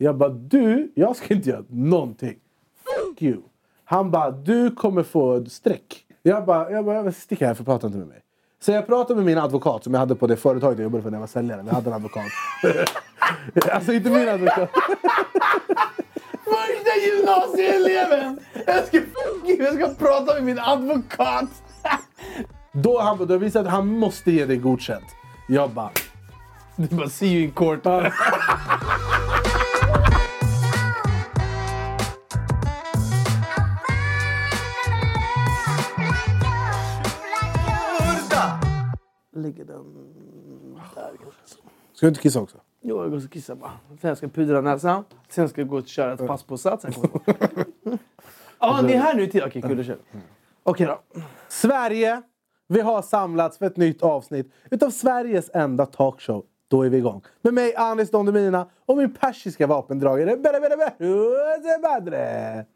Jag bara du, jag ska inte göra någonting. Fuck you. Han bara du kommer få ett streck. Jag bara, jag bara stick här för prata inte med mig. Så jag pratade med min advokat som jag hade på det företaget jag jobbade för när jag var säljare. Vi hade en advokat. alltså inte min advokat. Första gymnasieeleven! Jag ska, jag ska prata med min advokat! Då han då visade att han måste ge dig godkänt. Jag bara... Du bara, see you in court. Ligger den där kanske? Ska du inte kissa också? Jo, jag går och kissar bara. Sen ska jag pudra näsan. Sen ska jag gå och köra ett pass på Sats. Ja, ni är här nu tid. Okej, kul. då kör vi. Okej då. Sverige! Vi har samlats för ett nytt avsnitt utav Sveriges enda talkshow. Då är vi igång. Med mig Anis Don Demina och min persiska vapendragare Bere Bere Bere Badre.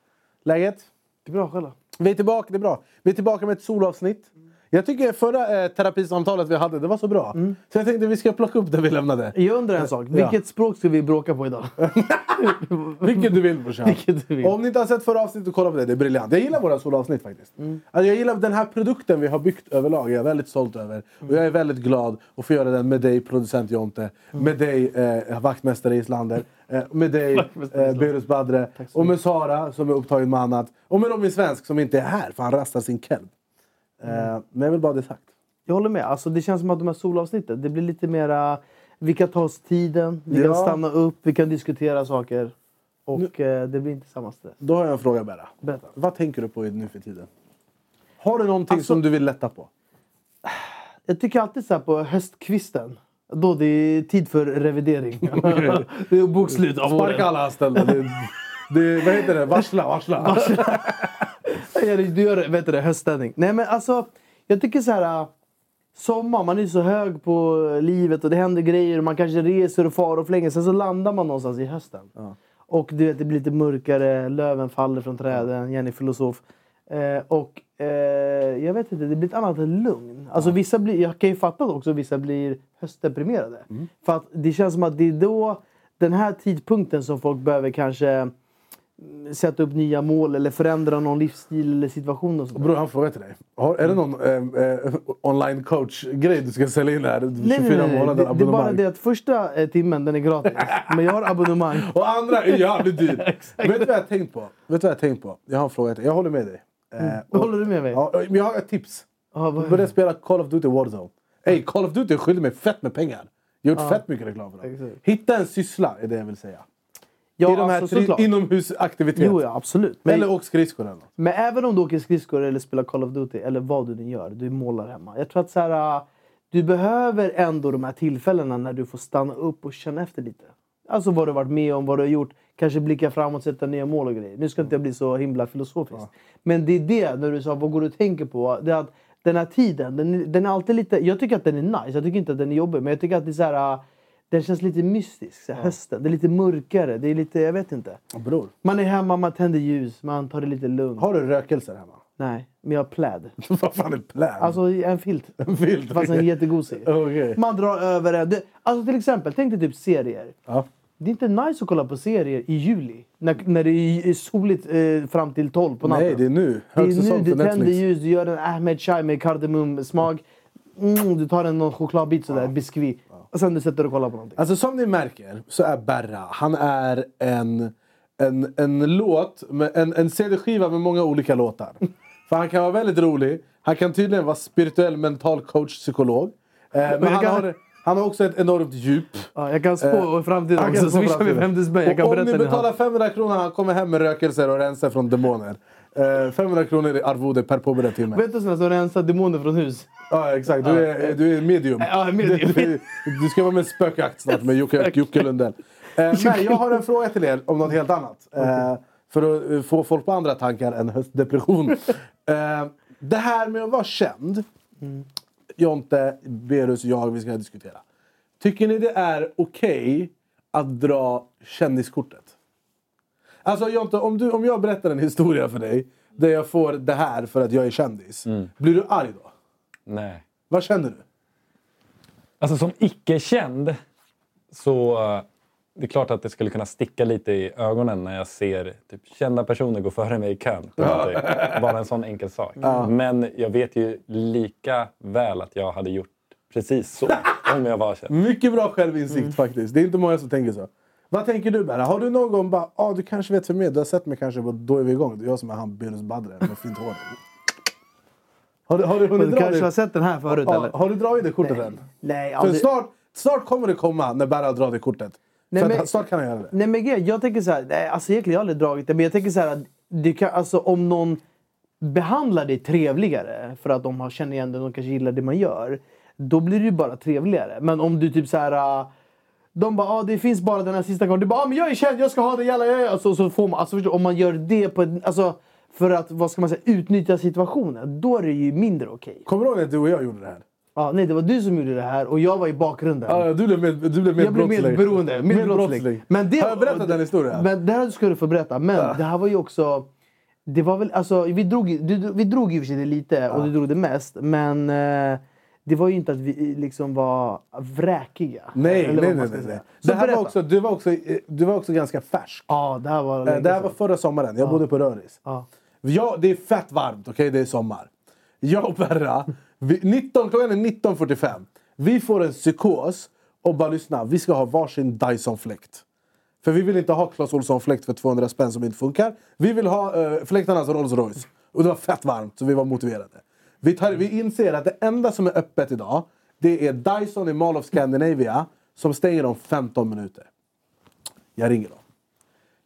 Läget? Det är bra själva. Vi är tillbaka, det är bra. Vi är tillbaka med ett solavsnitt. Jag tycker förra eh, terapisamtalet vi hade, det var så bra. Så jag tänkte vi ska plocka upp det vi lämnade. Jag undrar en sak. Vilket språk ska vi bråka på idag? Vilket du vill brorsan. Vilket du vill. Om ni inte har sett förra avsnittet, kolla på det. Det är briljant. Jag gillar våra solavsnitt faktiskt. Alltså, jag gillar den här produkten vi har byggt överlag. Jag är väldigt stolt över. Och jag är väldigt glad att få göra den med dig, producent Jonte. Med dig, eh, vaktmästare Islander. Eh, med dig, eh, Berus Badre. Och med Sara som är upptagen med annat. Och med Robin Svensk som inte är här för han rastar sin kelb. Eh, men jag vill bara ha det sagt. Jag håller med. Alltså, det känns som att de här solavsnitten, det blir lite mera... Vi kan ta oss tiden, vi kan Ja. stanna upp, vi kan diskutera saker. Och eh, det blir inte samma stress. Då har jag en fråga Berra. Berätta. Vad tänker du på nu för tiden? Har du någonting Alltså- som du vill lätta på? Jag tycker alltid så här på höstkvisten. Då det är tid för revidering. det är bokslut av Sparka alla anställda. Det, det, vad heter det? Varsla, varsla. Ja, Du gör vet du höststädning. Nej men alltså, jag tycker så här. äh, Sommar, man är så hög på livet och det händer grejer. och Man kanske reser och far och flänger. Sen så landar man någonstans i hösten. Och du vet, det blir lite mörkare, löven faller från träden. Jenny filosof. Eh, och eh, jag vet inte, det blir ett annat lugn. Alltså, vissa blir, jag kan ju fatta också att vissa blir höstdeprimerade. För att det känns som att det är då, den här tidpunkten som folk behöver kanske sätta upp nya mål eller förändra någon livsstil eller situation. Och sånt. Bror, han frågar till dig. Har, är det någon eh, eh, online coach-grej du ska sälja in här? 24 Nej, nej, nej. månader Det, det är bara det att första eh, timmen den är gratis. Men jag har abonnemang. Och andra är jävligt dyr. Vet du vad jag tänkt på? Vet du vad jag tänkt på? Jag har en fråga till. Jag håller med dig. Eh, och- Håller du med mig? Ja, jag har ett tips. Ja, vad- Börja spela Call of Duty Warzone. Ey, Call of Duty är skyldig mig fett med pengar. Jag har gjort fett mycket reklam för dem. Hitta en syssla är det jag vill säga. Ja, I de här alltså, tri- såklart. inomhusaktiviteter. Jo, ja, absolut. Men, Eller åk skridskor eller något. men även om du åker skridskor eller spelar Call of Duty eller vad du nu gör, du målar hemma. Jag tror att så här, du behöver ändå de här tillfällena när du får stanna upp och känna efter lite. Alltså vad du varit med om, vad du har gjort. Kanske blicka framåt, sätta nya mål och grejer. Nu ska inte jag bli så himla filosofisk. Men det är det, när du sa vad går du och tänker på? Det är att den här tiden, den, den är alltid lite... Jag tycker att den är nice, jag tycker inte att den är jobbig. Men jag tycker att det är så här... Den känns lite mystisk. Så här, Hösten, det är lite mörkare. Det är lite, jag vet inte. Bror, Man är hemma, man tänder ljus, man tar det lite lugnt. har du rökelser hemma? Nej, men jag har pläd. Vad fan är plan? Alltså en filt. en filt? Fast en jättegosig. Okej. Man drar över en. Det- Alltså till exempel, tänk dig typ serier. Ja. Det är inte nice att kolla på serier i juli. När, när det är soligt eh, fram till 12 på natten. Nej, det är nu. Det är nu du tänder ljus, du gör en Ahmed chai med kardemumsmak. Mm, du tar en någon chokladbit sådär, biskvi. Och sen du sätter och kollar på någonting. Alltså som ni märker så är Berra, han är en, en, en låt, med, en, en CD-skiva med många olika låtar. För han kan vara väldigt rolig, han kan tydligen vara spirituell mental coach, psykolog. Eh, men jag han, kan- har, han har också ett enormt djup. Ja, jag kan spå Eh, framtiden också. kan få Swisha mig framtiden. 50 spänn. Om ni betalar 500 kronor han kommer hem med rökelser och rensar från demoner. Eh, 500 kronor i arvode per påbörjad timme. Vet du sådana som rensar demoner från hus? Ja exakt, du är, du är medium. Ja, medium. Du, du ska vara med i spökjakt snart med Jocke, Jocke Lundell. Eh, men jag har en fråga till er om något helt annat. Eh, för att eh, få folk på andra tankar än höstdepression. eh, det här med att vara känd. Jonte, Berus, jag, vi ska diskutera. Tycker ni det är okej att dra kändiskortet? Alltså Jonte, om, du, om jag berättar en historia för dig där jag får det här för att jag är kändis. Blir du arg då? Nej. Vad känner du? Alltså som icke-känd så... det är klart att det skulle kunna sticka lite i ögonen när jag ser typ, kända personer gå före mig i kön. Bara en sån enkel sak. Men jag vet ju lika väl att jag hade gjort precis så om jag var känd. Mycket bra självinsikt Mm. faktiskt. Det är inte många som tänker så. Vad tänker du Berra? Har du någon gång bara, ah, du kanske vet för mig, du har sett mig kanske, på då är vi igång. Är jag som är han Benus Badre med fint hår. Har du, har du hunnit du dra kanske det? har sett den här förut Ja, eller? har du dragit det kortet än? Nej, För aldrig. snart, snart kommer det komma när Berra drar det kortet. Nej, för men- snart kan han göra det. Nej men grejen, jag tänker så här, nej, alltså egentligen jag har aldrig dragit det, men jag tänker så här att det kan, alltså, om någon behandlar dig trevligare för att de har känner igen dig och de kanske gillar det man gör, då blir det ju bara trevligare. Men om du typ så här de bara ah, det finns bara den här sista gången. Du bara ah, men jag är känd, jag ska ha det, jalla, jalla. Alltså, så får man, alltså, om man gör det på ett, alltså, för att vad ska man säga, utnyttja situationen, då är det ju mindre okej. Kommer du ihåg att du och jag gjorde det här? Ja, nej, det var du som gjorde det här och jag var i bakgrunden. Ja, du blev med, du blev med Jag blev medberoende. Medbrottsling. Men det, Har jag berättat den historien? Men det här ska du få berätta. Men det här var ju också... Det var väl, alltså, vi, drog, ju- du, vi drog ju i och för sig det lite och du drog det mest. Men eh, det var ju inte att vi liksom var vräkiga. Nej, Eller nej, nej. nej, Det här var också, du, var också, eh, du var också ganska färsk. Ja, det här var Eh, Det här var förra sommaren. Jag bodde på Röris. Ja. Ja, det är fett varmt, okej? Det är sommar. Jag och Berra, vi, 19, klockan är 19.45. Vi får en psykos och bara lyssna. Vi ska ha varsin Dyson-fläkt. För vi vill inte ha Clas Ohlson-fläkt för 200 spänn som inte funkar. Vi vill ha uh, fläktarnas Rolls Royce. Och det var fett varmt, så vi var motiverade. Vi, tar, vi inser att det enda som är öppet idag, det är Dyson i Mall of Scandinavia som stänger om 15 minuter. Jag ringer dem.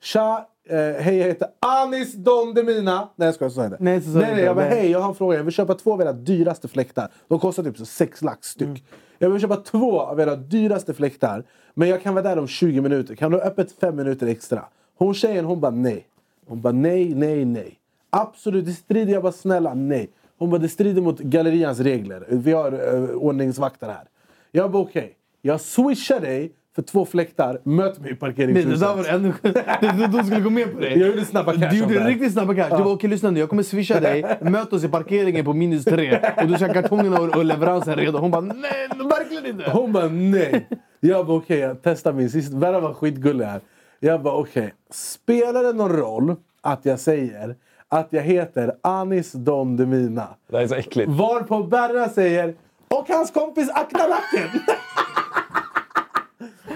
Tja, eh, hej jag heter Anis Don Demina. Nej jag skojar, så sa jag inte. Nej, så nej, nej, jag bara hej jag har en fråga. Jag vill köpa två av era dyraste fläktar. De kostar typ så 6 lax styck. Mm. Jag vill köpa två av era dyraste fläktar. Men jag kan vara där om 20 minuter. Kan du ha öppet 5 minuter extra? Hon tjejen hon bara nej. Hon bara nej, nej, nej. Absolut, det strider. Jag bara snälla nej. Hon bara det strider mot gallerians regler. Vi har uh, ordningsvakter här. Jag bara okej. Jag swishar dig för två fläktar. Möt mig i Nej, parkeringshuset. det där var det ännu... det- De skulle gå med på det. Jag gjorde snabba cash Du gjorde det riktigt snabba cash. Du bara okej lyssna nu, jag kommer swisha dig. Möt oss i parkeringen på minus tre. Och du ha kartongerna och, och leveransen redo. Hon bara nej, verkligen inte. Hon bara nej. Jag bara okej, jag testar min sista. Berra var skitgullig här. Jag bara okej. Spelar det någon roll att jag säger att jag heter Anis Don Demina? Det här är så äckligt. Varpå Berra säger och hans kompis akta nacken.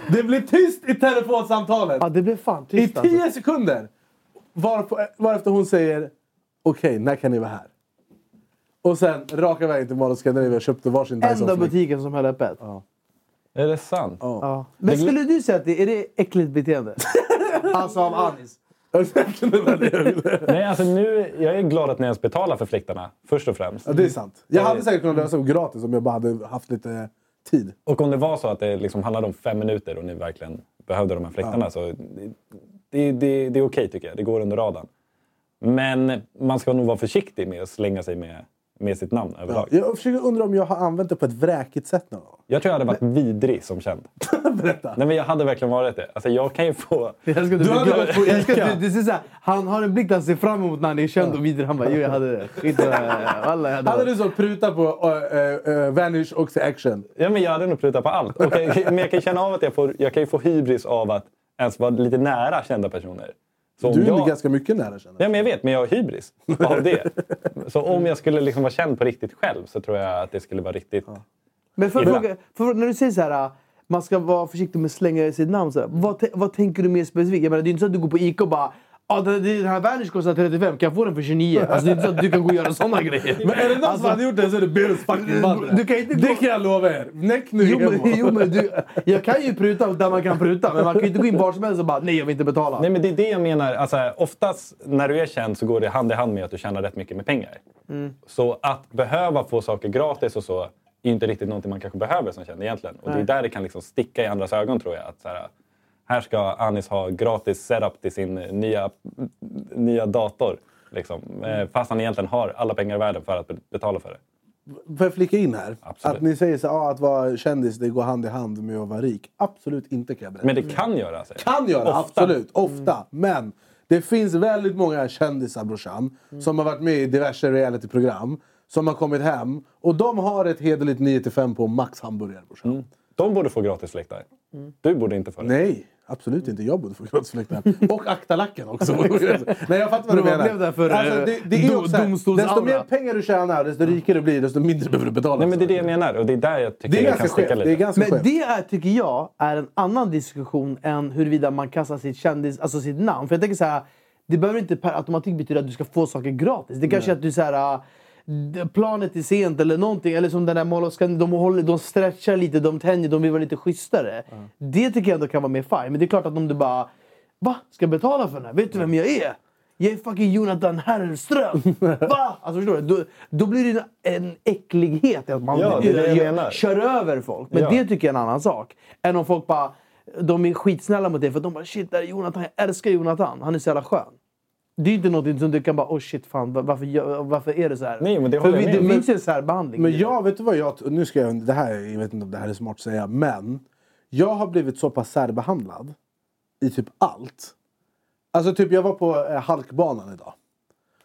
det blir tyst i telefonsamtalet. Ja, det blev fan I tyst alltså. 10 sekunder. Varpå, varefter hon säger okej, när kan ni vara här? Och sen raka vägen till Mall of Scandinavia och köpte varsin Enda Dyson-fläkt. butiken som höll öppet. Är det sant? Ja. Men skulle du säga att det är det äckligt beteende? alltså av Anis? Nej, alltså nu, jag är glad att ni ens betalar för fläktarna, först och främst. Ja, det är sant. Jag hade säkert kunnat lösa det gratis om jag bara hade haft lite tid. Och om det var så att det liksom handlade om fem minuter och ni verkligen behövde de här fläktarna så det, det, det, det är okej tycker jag. Det går under radarn. Men man ska nog vara försiktig med att slänga sig med, med sitt namn överlag. Jag försöker undra om jag har använt det på ett vräkigt sätt någon gång. Jag tror jag hade varit vidrig som känd. Berätta. Nej men jag hade verkligen varit det. Alltså jag kan ju få... Jag ska, du, hade varit på jag att du, du ser såhär, han har en blick där han ser fram emot när han är känd och vidare. Han bara, jo jag hade det. Skit det. Alla, jag hade Hade det. du så pruta på uh, uh, Vanish och Action? Ja, men jag hade nog prutat på allt. Okej, men jag kan känna av att jag, får, jag kan ju få hybris av att ens vara lite nära kända personer. Så Du är jag... ganska mycket nära känner Ja, men jag vet, men jag har hybris av det. Så om jag skulle liksom vara känd på riktigt själv så tror jag att det skulle vara riktigt... Men för, fråga, för, när du säger så här, man ska vara försiktig med att slänga sitt namn. Så här, vad, vad tänker du mer specifikt? Jag menar, det är inte så att du går på Ica och bara ah, det, det, den här Vanish kostar 35, kan jag få den för 29? Alltså, det är inte så att du kan gå och göra sådana grejer. Men är det någon Alltså, som hade gjort det så är det Berus fucking. Du kan inte Det gå- kan jag lova er. Näck nu Jo men, jo, men du, jag kan ju pruta där man kan pruta, men man kan ju inte gå in var som helst och bara nej jag vill inte betala. Nej, men det är det jag menar. Alltså, oftast när du är känd så går det hand i hand med att du tjänar rätt mycket med pengar. Så att behöva få saker gratis och så är inte riktigt någonting man kanske behöver som känd egentligen. Och det är Nej. där det kan liksom sticka i andras ögon tror jag. Att så här, här ska Anis ha gratis setup till sin nya, nya dator. Liksom. Eh, Fast han egentligen har alla pengar i världen för att be- betala för det. Får jag flika in här? Absolut. Att ni säger så, ah, att vara kändis det går hand i hand med att vara rik. Absolut inte kan jag berätta. Men det kan göra sig. kan göra, Ofta. absolut. Ofta. Men det finns väldigt många kändisar brorsan. Som har varit med i diverse realityprogram. Som har kommit hem. Och de har ett hederligt 9-5 på Max hamburgare brorsan. De borde få gratis fläktar. Du borde inte få det. Nej, Absolut inte. Jag bodde på kroppsfläkten. Och akta lacken också. Nej, jag fattar vad du menar. blev det för, alltså, det, det är do- också så här? Desto mer pengar du tjänar, desto rikare du blir, desto mindre behöver du betala. Nej, men det är det jag menar. Och det är där jag tycker Det är jag kan sticka lite. Det är ganska Men det är, tycker jag är en annan diskussion än huruvida man kastar sitt kändis, alltså sitt namn. För jag tänker så här, det behöver inte per automatik betyda att du ska få saker gratis. Det kanske är att du så här, planet är sent eller någonting. Eller som den där Scandinavia, de, håller, de stretchar lite, de tänjer, de vill vara lite schysstare. Det tycker jag ändå kan vara mer fine. Men det är klart att om du bara Va? Ska jag betala för den här? Vet du vem jag är? Jag är fucking Jonathan Herrström! Va? Alltså förstår du? Då, då blir det en, äcklighet. Att man Ja, det det gör- kör över folk. Men Ja. det tycker jag är en annan sak. Än om folk bara... De är skitsnälla mot dig för de bara shit, där är Jonathan. Jag älskar Jonathan. Han är så jävla skön. Det är inte något som du kan bara oh shit fan va- varför, varför är det så här? Nej, men det för vi, det finns ju en särbehandling. Men jag, vet du vad jag... Nu ska jag, det här, jag vet inte om det här är smart att säga, men jag har blivit så pass särbehandlad i typ allt. Alltså typ jag var på eh, halkbanan idag.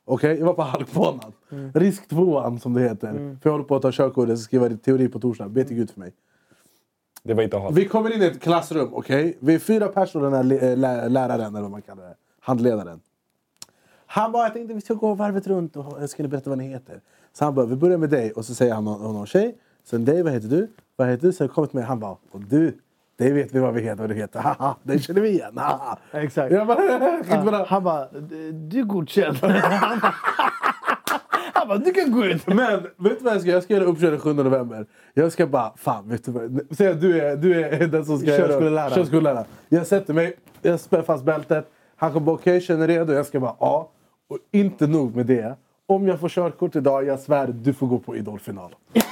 Okej, jag var på halkbanan. Risk tvåan som det heter. För jag håller på att ta körkort och skriva teori på torsdag. Be till gud för mig. Det var inte. Vi kommer in i ett klassrum, okej? Vi är fyra personer, den här eh, lä- läraren eller vad man kallar det. Handledaren. Han bara, jag tänkte vi ska gå varvet runt och jag skulle berätta vad ni heter. Så han bara, vi börjar med dig. Och så säger han någon, någon tjej. Sen dig, vad heter du? Vad heter du? Sen kommer till mig, han bara, och du? Det vet vi vad vi heter, vad du heter. Haha, det känner vi igen. Haha. Exakt. Jag bara. Han bara, du är godkänd. Han bara, du kan gå ut. Men vet du vad jag ska göra? Jag ska göra uppkörning 7 november. Jag ska bara, fan vet du vad? Säg att du är, du är den som ska Körskolelära. göra körskolelära. Jag sätter mig, jag spänner fast bältet. Han kommer bara, okej känner du redo? Jag ska bara, ja. Och inte nog med det. Om jag får körkort idag, jag svär, du får gå på Idolfinal.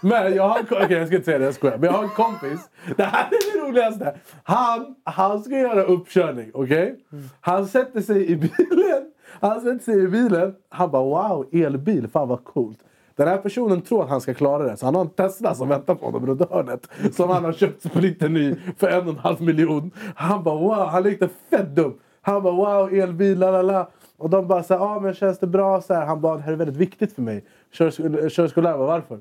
Men jag har en jag ska inte säga det, jag skojar. Men jag har en kompis. Det här är det roligaste. Han, han ska göra uppkörning, okej? Han sätter sig i bilen. Han sätter sig i bilen. Han bara wow, elbil, fan vad coolt. Den här personen tror att han ska klara det. Så han har en Tesla som väntar på honom runt hörnet. Som han har köpt splitter ny för en och en halv miljon. Han bara wow, han lekte fett dum. Han bara wow, elbil, la la la. Och de bara så här, ah, men känns det bra? Så här, han bara, det här är väldigt viktigt för mig. Körskol- Körskollärare, varför?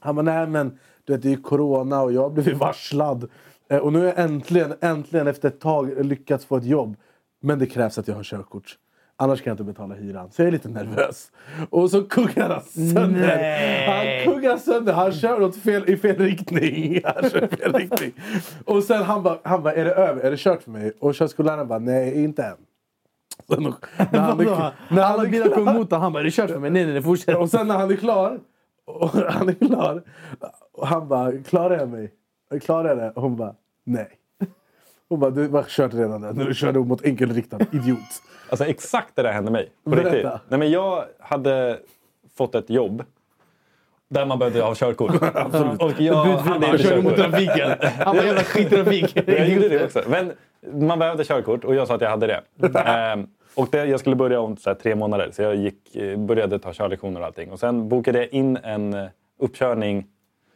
Han bara, nej men du vet, det är ju corona och jag har blivit varslad. Eh, och nu har jag äntligen, äntligen efter ett tag lyckats få ett jobb. Men det krävs att jag har körkort. Annars kan jag inte betala hyran. Så jag är lite nervös. Och så kuggar han sönder. Nej. Han kuggar sönder. Han kör åt fel, i fel riktning. Han kör fel riktning. Och sen han bara, han bara, är det över? Är det kört för mig? Och körskolläraren bara, nej inte än. Så när han är- när han Alla är bilar kom emot honom. Han bara, är det kört för mig? Nej, nej, nej, fortsätt. och sen när han är klar. Och han är klar. Och han bara, klarar jag mig? Klarar jag det? Och hon bara, nej. Hon bara, du har kört redan det. När du körde mot enkelriktad. Idiot. Alltså exakt det där hände mig. På Berätta. riktigt. Nej, men jag hade fått ett jobb där man behövde ha körkort. Och jag hade Han inte körde mot trafiken. Han bara, jävla skittrafik. Jag gjorde det också. Men man behövde körkort och jag sa att jag hade det. Ehm, och det, jag skulle börja om så här, tre månader. Så jag gick, eh, började ta körlektioner och allting. Och sen bokade jag in en eh, uppkörning.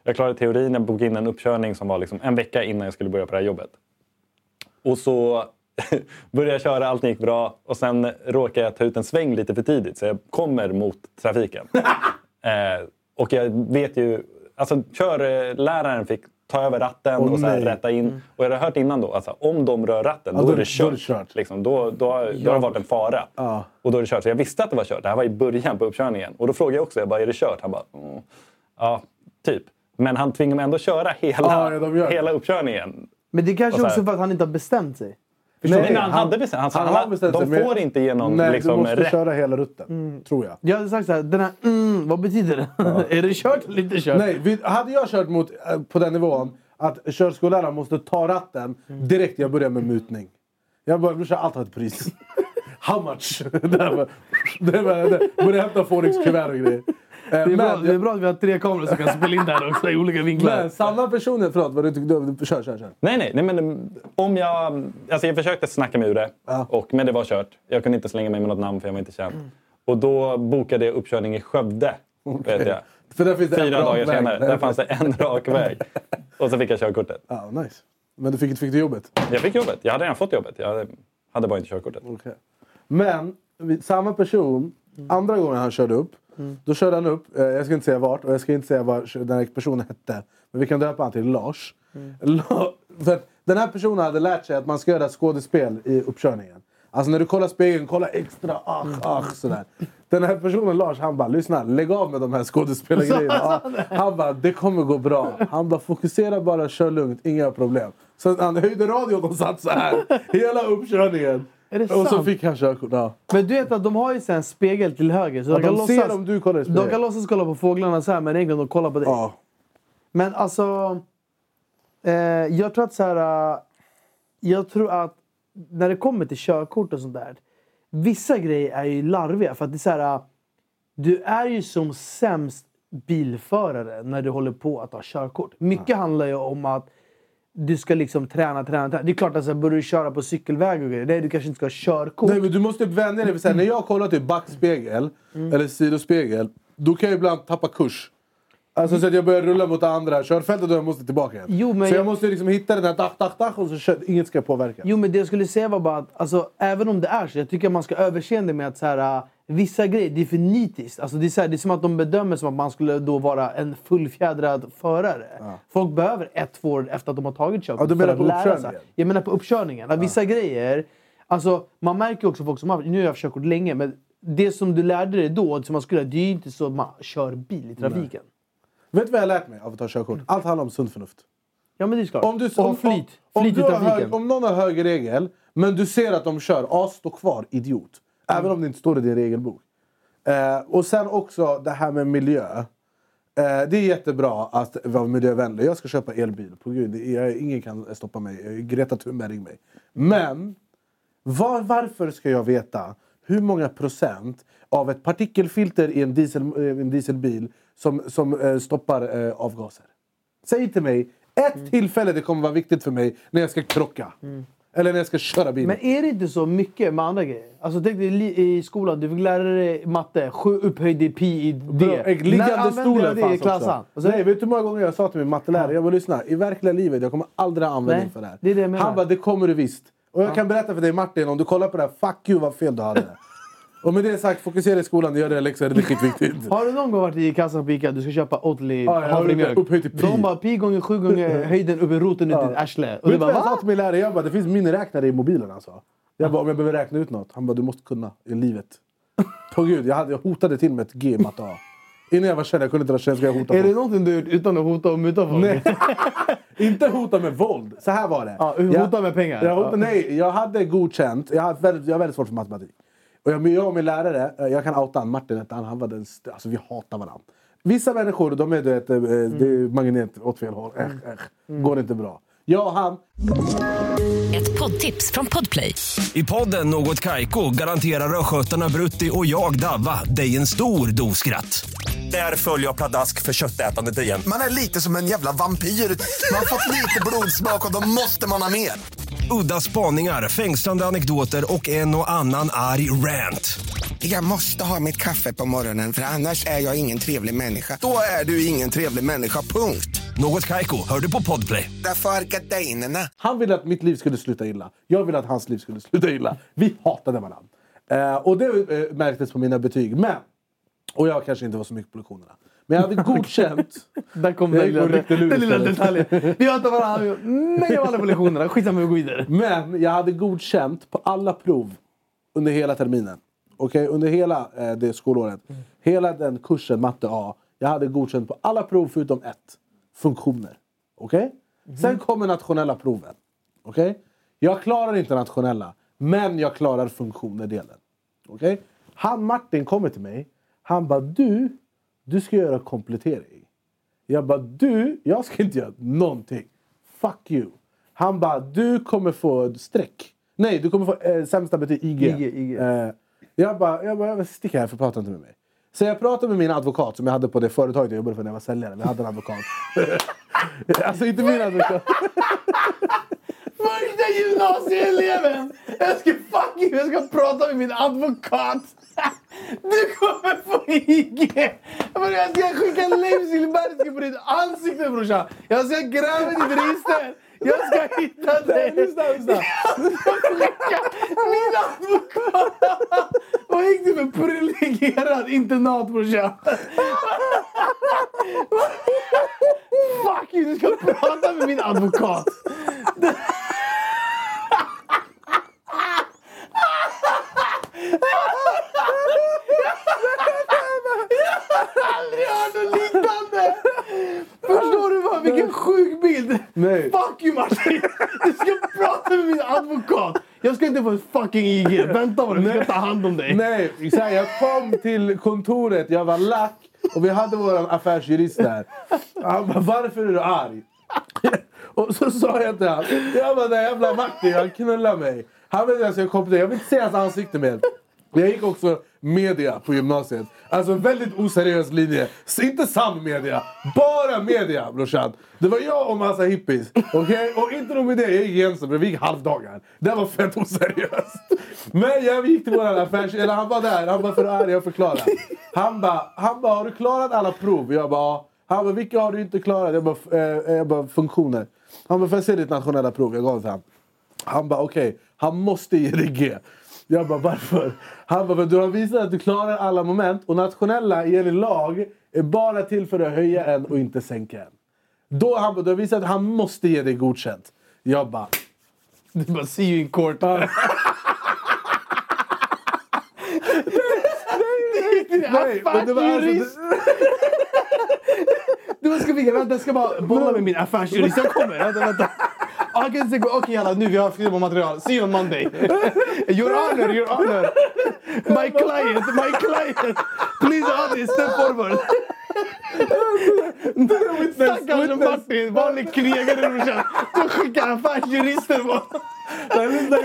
Jag klarade teorin, jag bokade in en uppkörning som var liksom en vecka innan jag skulle börja på det här jobbet. Och så började jag köra, allting gick bra. Och sen råkade jag ta ut en sväng lite för tidigt. Så jag kommer mot trafiken. eh, och jag vet ju... Alltså körläraren fick ta över ratten Åh, och så här, rätta in. Och jag hade hört innan då, alltså, om de rör ratten, Ja, då, då- är det då är kört. det kört. Liksom, då, då, har- då har det varit en fara. Ja. Och då är det kört. Så jag visste att det var kört. Det här var i början på uppkörningen. Och då frågade jag också, jag bara, är det kört? Han bara, mm, ja, typ. Men han tvingade mig ändå köra hela, Ja, hela uppkörningen. Men det kanske också för att han inte har bestämt sig. Nej, men han hade bestämt- han han- har bestämt de sig, men- får inte ge någon, Nej, liksom, du måste rätt. köra hela rutten. Tror jag. Jag hade sagt såhär, den här mm, vad betyder det? är det kört eller inte kört? Nej, vi, hade jag kört mot, eh, på den nivån att körskolläraren måste ta ratten direkt jag börjar med mutning. Jag bara, brorsan allt har ett pris. How much? börja hämta Forex-kuvert och grejer. Det är, bra, men, det är bra att vi har tre kameror som kan spela in det här också i olika vinklar. men samma personer, förlåt vad du tyckte, du- kör, kör, kör. Nej, nej, nej men um, om jag... Alltså jag försökte snacka mig ur det, Ja. och, men det var kört. Jag kunde inte slänga mig med något namn för jag var inte känd. Och då bokade jag uppkörning i Skövde, vet jag. För där finns det Fyra dagar väg. senare. Där fanns det en rak väg. Och så fick jag körkortet. Ja, nice. Men du fick, fick du jobbet? Jag fick jobbet. Jag hade redan fått jobbet. Jag hade, hade bara inte körkortet. Okej. Men samma person, andra gången han körde upp. Då körde han upp, eh, jag ska inte säga vart och jag ska inte säga vad den här personen hette. Men vi kan döpa han till Lars. La, för Den här personen hade lärt sig att man ska göra skådespel i uppkörningen. Alltså när du kollar spegeln, kolla extra, ach, ach, sådär. Den här personen Lars, han bara lyssna, lägg av med de här skådespelargrejerna. Ja, han bara, det kommer gå bra. Han bara, fokusera bara, kör lugnt, inga problem. Så han höjde radion och satt så här hela uppkörningen. Är det och så sant? fick han körkort. Ja. Men du vet att de har ju en spegel till höger. Så Ja, de, kan de ser låtsas, om du kollar i de kan låtsas kolla på fåglarna så här men egentligen de kollar på dig. Ja. Men alltså... Eh, jag tror att så här... eh, Jag tror att när det kommer till körkort och sånt där. Vissa grejer är ju larviga. För att det är så här... eh, Du är ju som sämst bilförare när du håller på att ha körkort. Mycket handlar ju om att du ska liksom träna, träna, träna. Det är klart att så här, börjar du köra på cykelväg och grejer, nej, du kanske inte ska ha körkort. Nej, men du måste vänja dig. så här, När jag kollar till backspegel eller sidospegel, då kan jag ibland tappa kurs. Alltså så att jag börjar rulla mot andra körfältet och jag måste tillbaka igen. Jo, men så jag, jag- måste liksom hitta den här tak, tak, tak och så kör, inget ska påverka. Jo, men det jag skulle säga var bara att alltså, även om det är så, jag tycker att man ska överseende med att så här, vissa grejer, det är för nitiskt. Alltså, det, är här, det är som att de bedömer som att man skulle då vara en fullfjädrad förare. Folk behöver ett, två år efter att de har tagit körkort Ja, du menar för att på lära sig. Jag menar på uppkörningen. Att Vissa grejer, alltså, man märker också folk som har, nu har jag haft körkort länge, men det som du lärde dig då, som man skulle, det är ju inte så att man kör bil i trafiken. Vet du vad jag har lärt mig av att ta körkort? Allt handlar om sunt förnuft. Ja men det är klart. Om, du, och om, flyt. om, Flyt i trafiken. hög, om någon har hög regel, men du ser att de kör, ja, stå kvar, idiot. Även om det inte står i din regelbok. Eh, och sen också det här med miljö. Eh, det är jättebra att vara miljövänlig. Jag ska köpa elbil. På Gud, jag, ingen kan stoppa mig. Eh, Greta Thunberg, ring mig. Men var, varför ska jag veta hur många procent av ett partikelfilter i en, diesel, eh, en dieselbil som, som eh, stoppar eh, avgaser? Säg till mig ett Mm. tillfälle det kommer vara viktigt för mig när jag ska krocka. Mm. Eller när jag ska köra bil. Men är det inte så mycket med andra grejer? Alltså tänk dig i skolan, du fick lära dig matte, sju upphöjd i pi i d. När liggande stolen det i fanns klassan? också. Och så- Nej, vet du hur många gånger jag sa till min mattelärare? Jag bara lyssna, i verkliga livet, jag kommer aldrig ha användning Nej, för det här. det är det jag menar. Han bara, det kommer du visst. Och jag kan berätta för dig Martin, om du kollar på det här, fuck you vad fel du hade. och med det sagt, fokusera i skolan, gör dina läxor, det är skitviktigt. Har du någon gång varit i kassan på Ica du ska köpa Oatly Ja, jag har havremjölk? upphöjt till pi. De bara pi gånger sju gånger höjden upp i roten ut i ditt arsle. Och du bara jag sa till min lärare? Jag bara, det finns miniräknare i mobilen alltså. Jag bara, om jag behöver räkna ut något. Han bara, du måste kunna i livet. På gud, jag, hade, jag hotade till med ett G i matte A. Innan jag var känd, jag kunde inte vara känd, ska jag hota Är det folk? någonting du gjort utan att hota och muta folk? Nej. inte hota med våld. Så här var det. Ja, hota med pengar. Jag, hota. Nej, jag hade godkänt. Jag har väldigt, jag har väldigt svårt för matematik. Och jag, jag och min lärare, eh, jag kan outa han, Martin hette han, han var den, alltså vi hatar varandra. Vissa människor, de är du vet, eh, det är magnet åt fel håll. Äsch, äsch. Går inte bra. Jag och han, Ett poddtips från Podplay. I podden Något Kaiko garanterar östgötarna Brutti och jag, Davva, dig en stor dos skratt. Där följer jag pladask för köttätandet igen. Man är lite som en jävla vampyr. Man har fått lite blodsmak och då måste man ha mer. Udda spaningar, fängslande anekdoter och en och annan arg rant. Jag måste ha mitt kaffe på morgonen för annars är jag ingen trevlig människa. Då är du ingen trevlig människa, punkt. Något Kaiko, hör du på Podplay. Därför är gardinerna. han ville att mitt liv skulle sluta illa. Jag ville att hans liv skulle sluta illa. Vi hatade varandra. Eh, och det eh, märktes på mina betyg. Men, och jag kanske inte var så mycket på lektionerna. Men jag hade godkänt. Där kom den lilla, lur den lilla detaljen. Vi hatar varandra. Nej, jag var aldrig på lektionerna. Skitsamma, vi går vidare. Men jag hade godkänt på alla prov under hela terminen. Okej, under hela eh, det skolåret. Hela den kursen, matte A. Jag hade godkänt på alla prov förutom ett. Funktioner. Okej? Sen kommer nationella proven. Okej? Jag klarar inte nationella. Men jag klarar funktioner-delen. Okej? Han Martin kommer till mig. Han bara du, du ska göra komplettering. Jag bara du, jag ska inte göra någonting. Fuck you. Han bara du kommer få streck. Nej, du kommer få eh, sämsta betyg IG. IG, IG. Eh, jag bara, jag bara stick härifrån, prata inte med mig. Så jag pratade med min advokat som jag hade på det företaget jag jobbade för när jag var säljare. Vi hade en advokat. alltså inte min advokat. Första gymnasieeleven! Jag ska, fuck you, jag ska prata med min advokat. Du kommer få IG! Jag ska skicka Leif Silbersky på ditt ansikte brorsan. Jag ska gräva i ditt register. Jag ska hitta dig. Lyssna, lyssna. Jag ska skicka min advokat. Vad gick du för privilegierad internat brorsan? Fuck you, du ska prata med min advokat. Aldrig hört något liknande! Förstår du vad? Vilken sjuk bild! Nej. Fuck you Martin! Du ska prata med min advokat! Jag ska inte få ett fucking IG. Vänta bara, vi ska ta hand om dig. Nej, så här, jag kom till kontoret, jag var lack och vi hade vår affärsjurist där. Han bara, varför är du arg? Och så sa jag till honom, jag bara, den jävla Martin, han knullar mig. Han vet att jag kom jag vill inte se hans ansikte mer. Jag gick också media på gymnasiet. Alltså en väldigt oseriös linje. Så inte sann media, bara media brorsan. Det var jag och massa hippies. Okej? Och inte nog med det, jag gick Jensen, vi gick halvdagar. Det var fett oseriöst. Men jag gick till våran affärs... Eller han var där, han bara för arg, jag förklarar. Han bara, han bara, har du klarat alla prov? Jag bara, ja. Han bara, vilka har du inte klarat? Jag bara, eh, eh, jag bara funktioner. Han bara, får jag se ditt nationella prov? Jag gav det till honom. Han bara okej, han måste ge dig G. Jag bara varför? Han bara för du har visat att du klarar alla moment och nationella enligt lag är bara till för att höja en och inte sänka en. Då han bara, du har visat att han måste ge dig godkänt. Jag bara... Du bara, see you in court. Nej, men det var alltså. Du ska vänta, jag ska bara bolla med min affärsjurist. Jag kommer. Vänta, vänta. Okej, okay, okej alla, nu vi har skrivit material. See you on Monday. Your honor, your honor. My client, my client. Please honey, step forward. Stackars Martin, vanlig knegare brorsan. Du skickar affärsjurister på Nej, lyssna.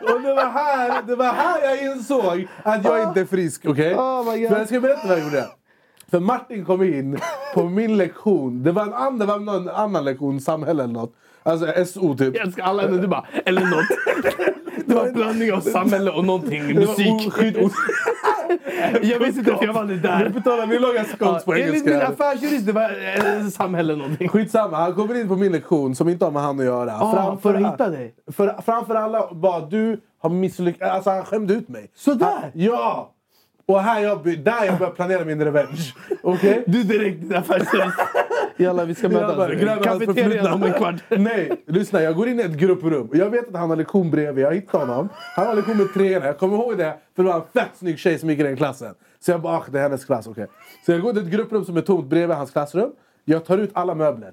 Och det var, här, det var här jag insåg att jag inte är frisk. Okej? Oh God. För jag ska berätta vad jag gjorde. För Martin kom in på min lektion. Det var en annan, det var någon annan lektion, samhälle eller något. Alltså SO typ. Jag älskar alla ämnen. Du bara, eller något. Det var en blandning av samhälle och någonting. Musik. Jag visste inte för jag var aldrig där. betalar, vi lagar scones på Enligt min engelska. affärsjurist, det var eh, samhälle någonting. Skitsamma, han kommer in på min lektion som inte har med han att göra. Ah, för att hitta dig? För, framför alla bara du har misslyckats. Alltså han skämde ut mig. Sådär? Han, ja! Och här jag, där jag börjar planera min revenge. Okej? Du direkt din affärsjurist. Jalla, vi ska mötas. hans Kafeterian om en kvart. Nej, lyssna. Jag går in i ett grupprum. Jag vet att han har lektion bredvid. Jag hittar honom. Han har lektion med treorna. Jag kommer ihåg det för det var en fett snygg tjej som gick i den klassen. Så jag bara, ah, det är hennes klass. okej. Så jag går till ett grupprum som är tomt bredvid hans klassrum. Jag tar ut alla möbler.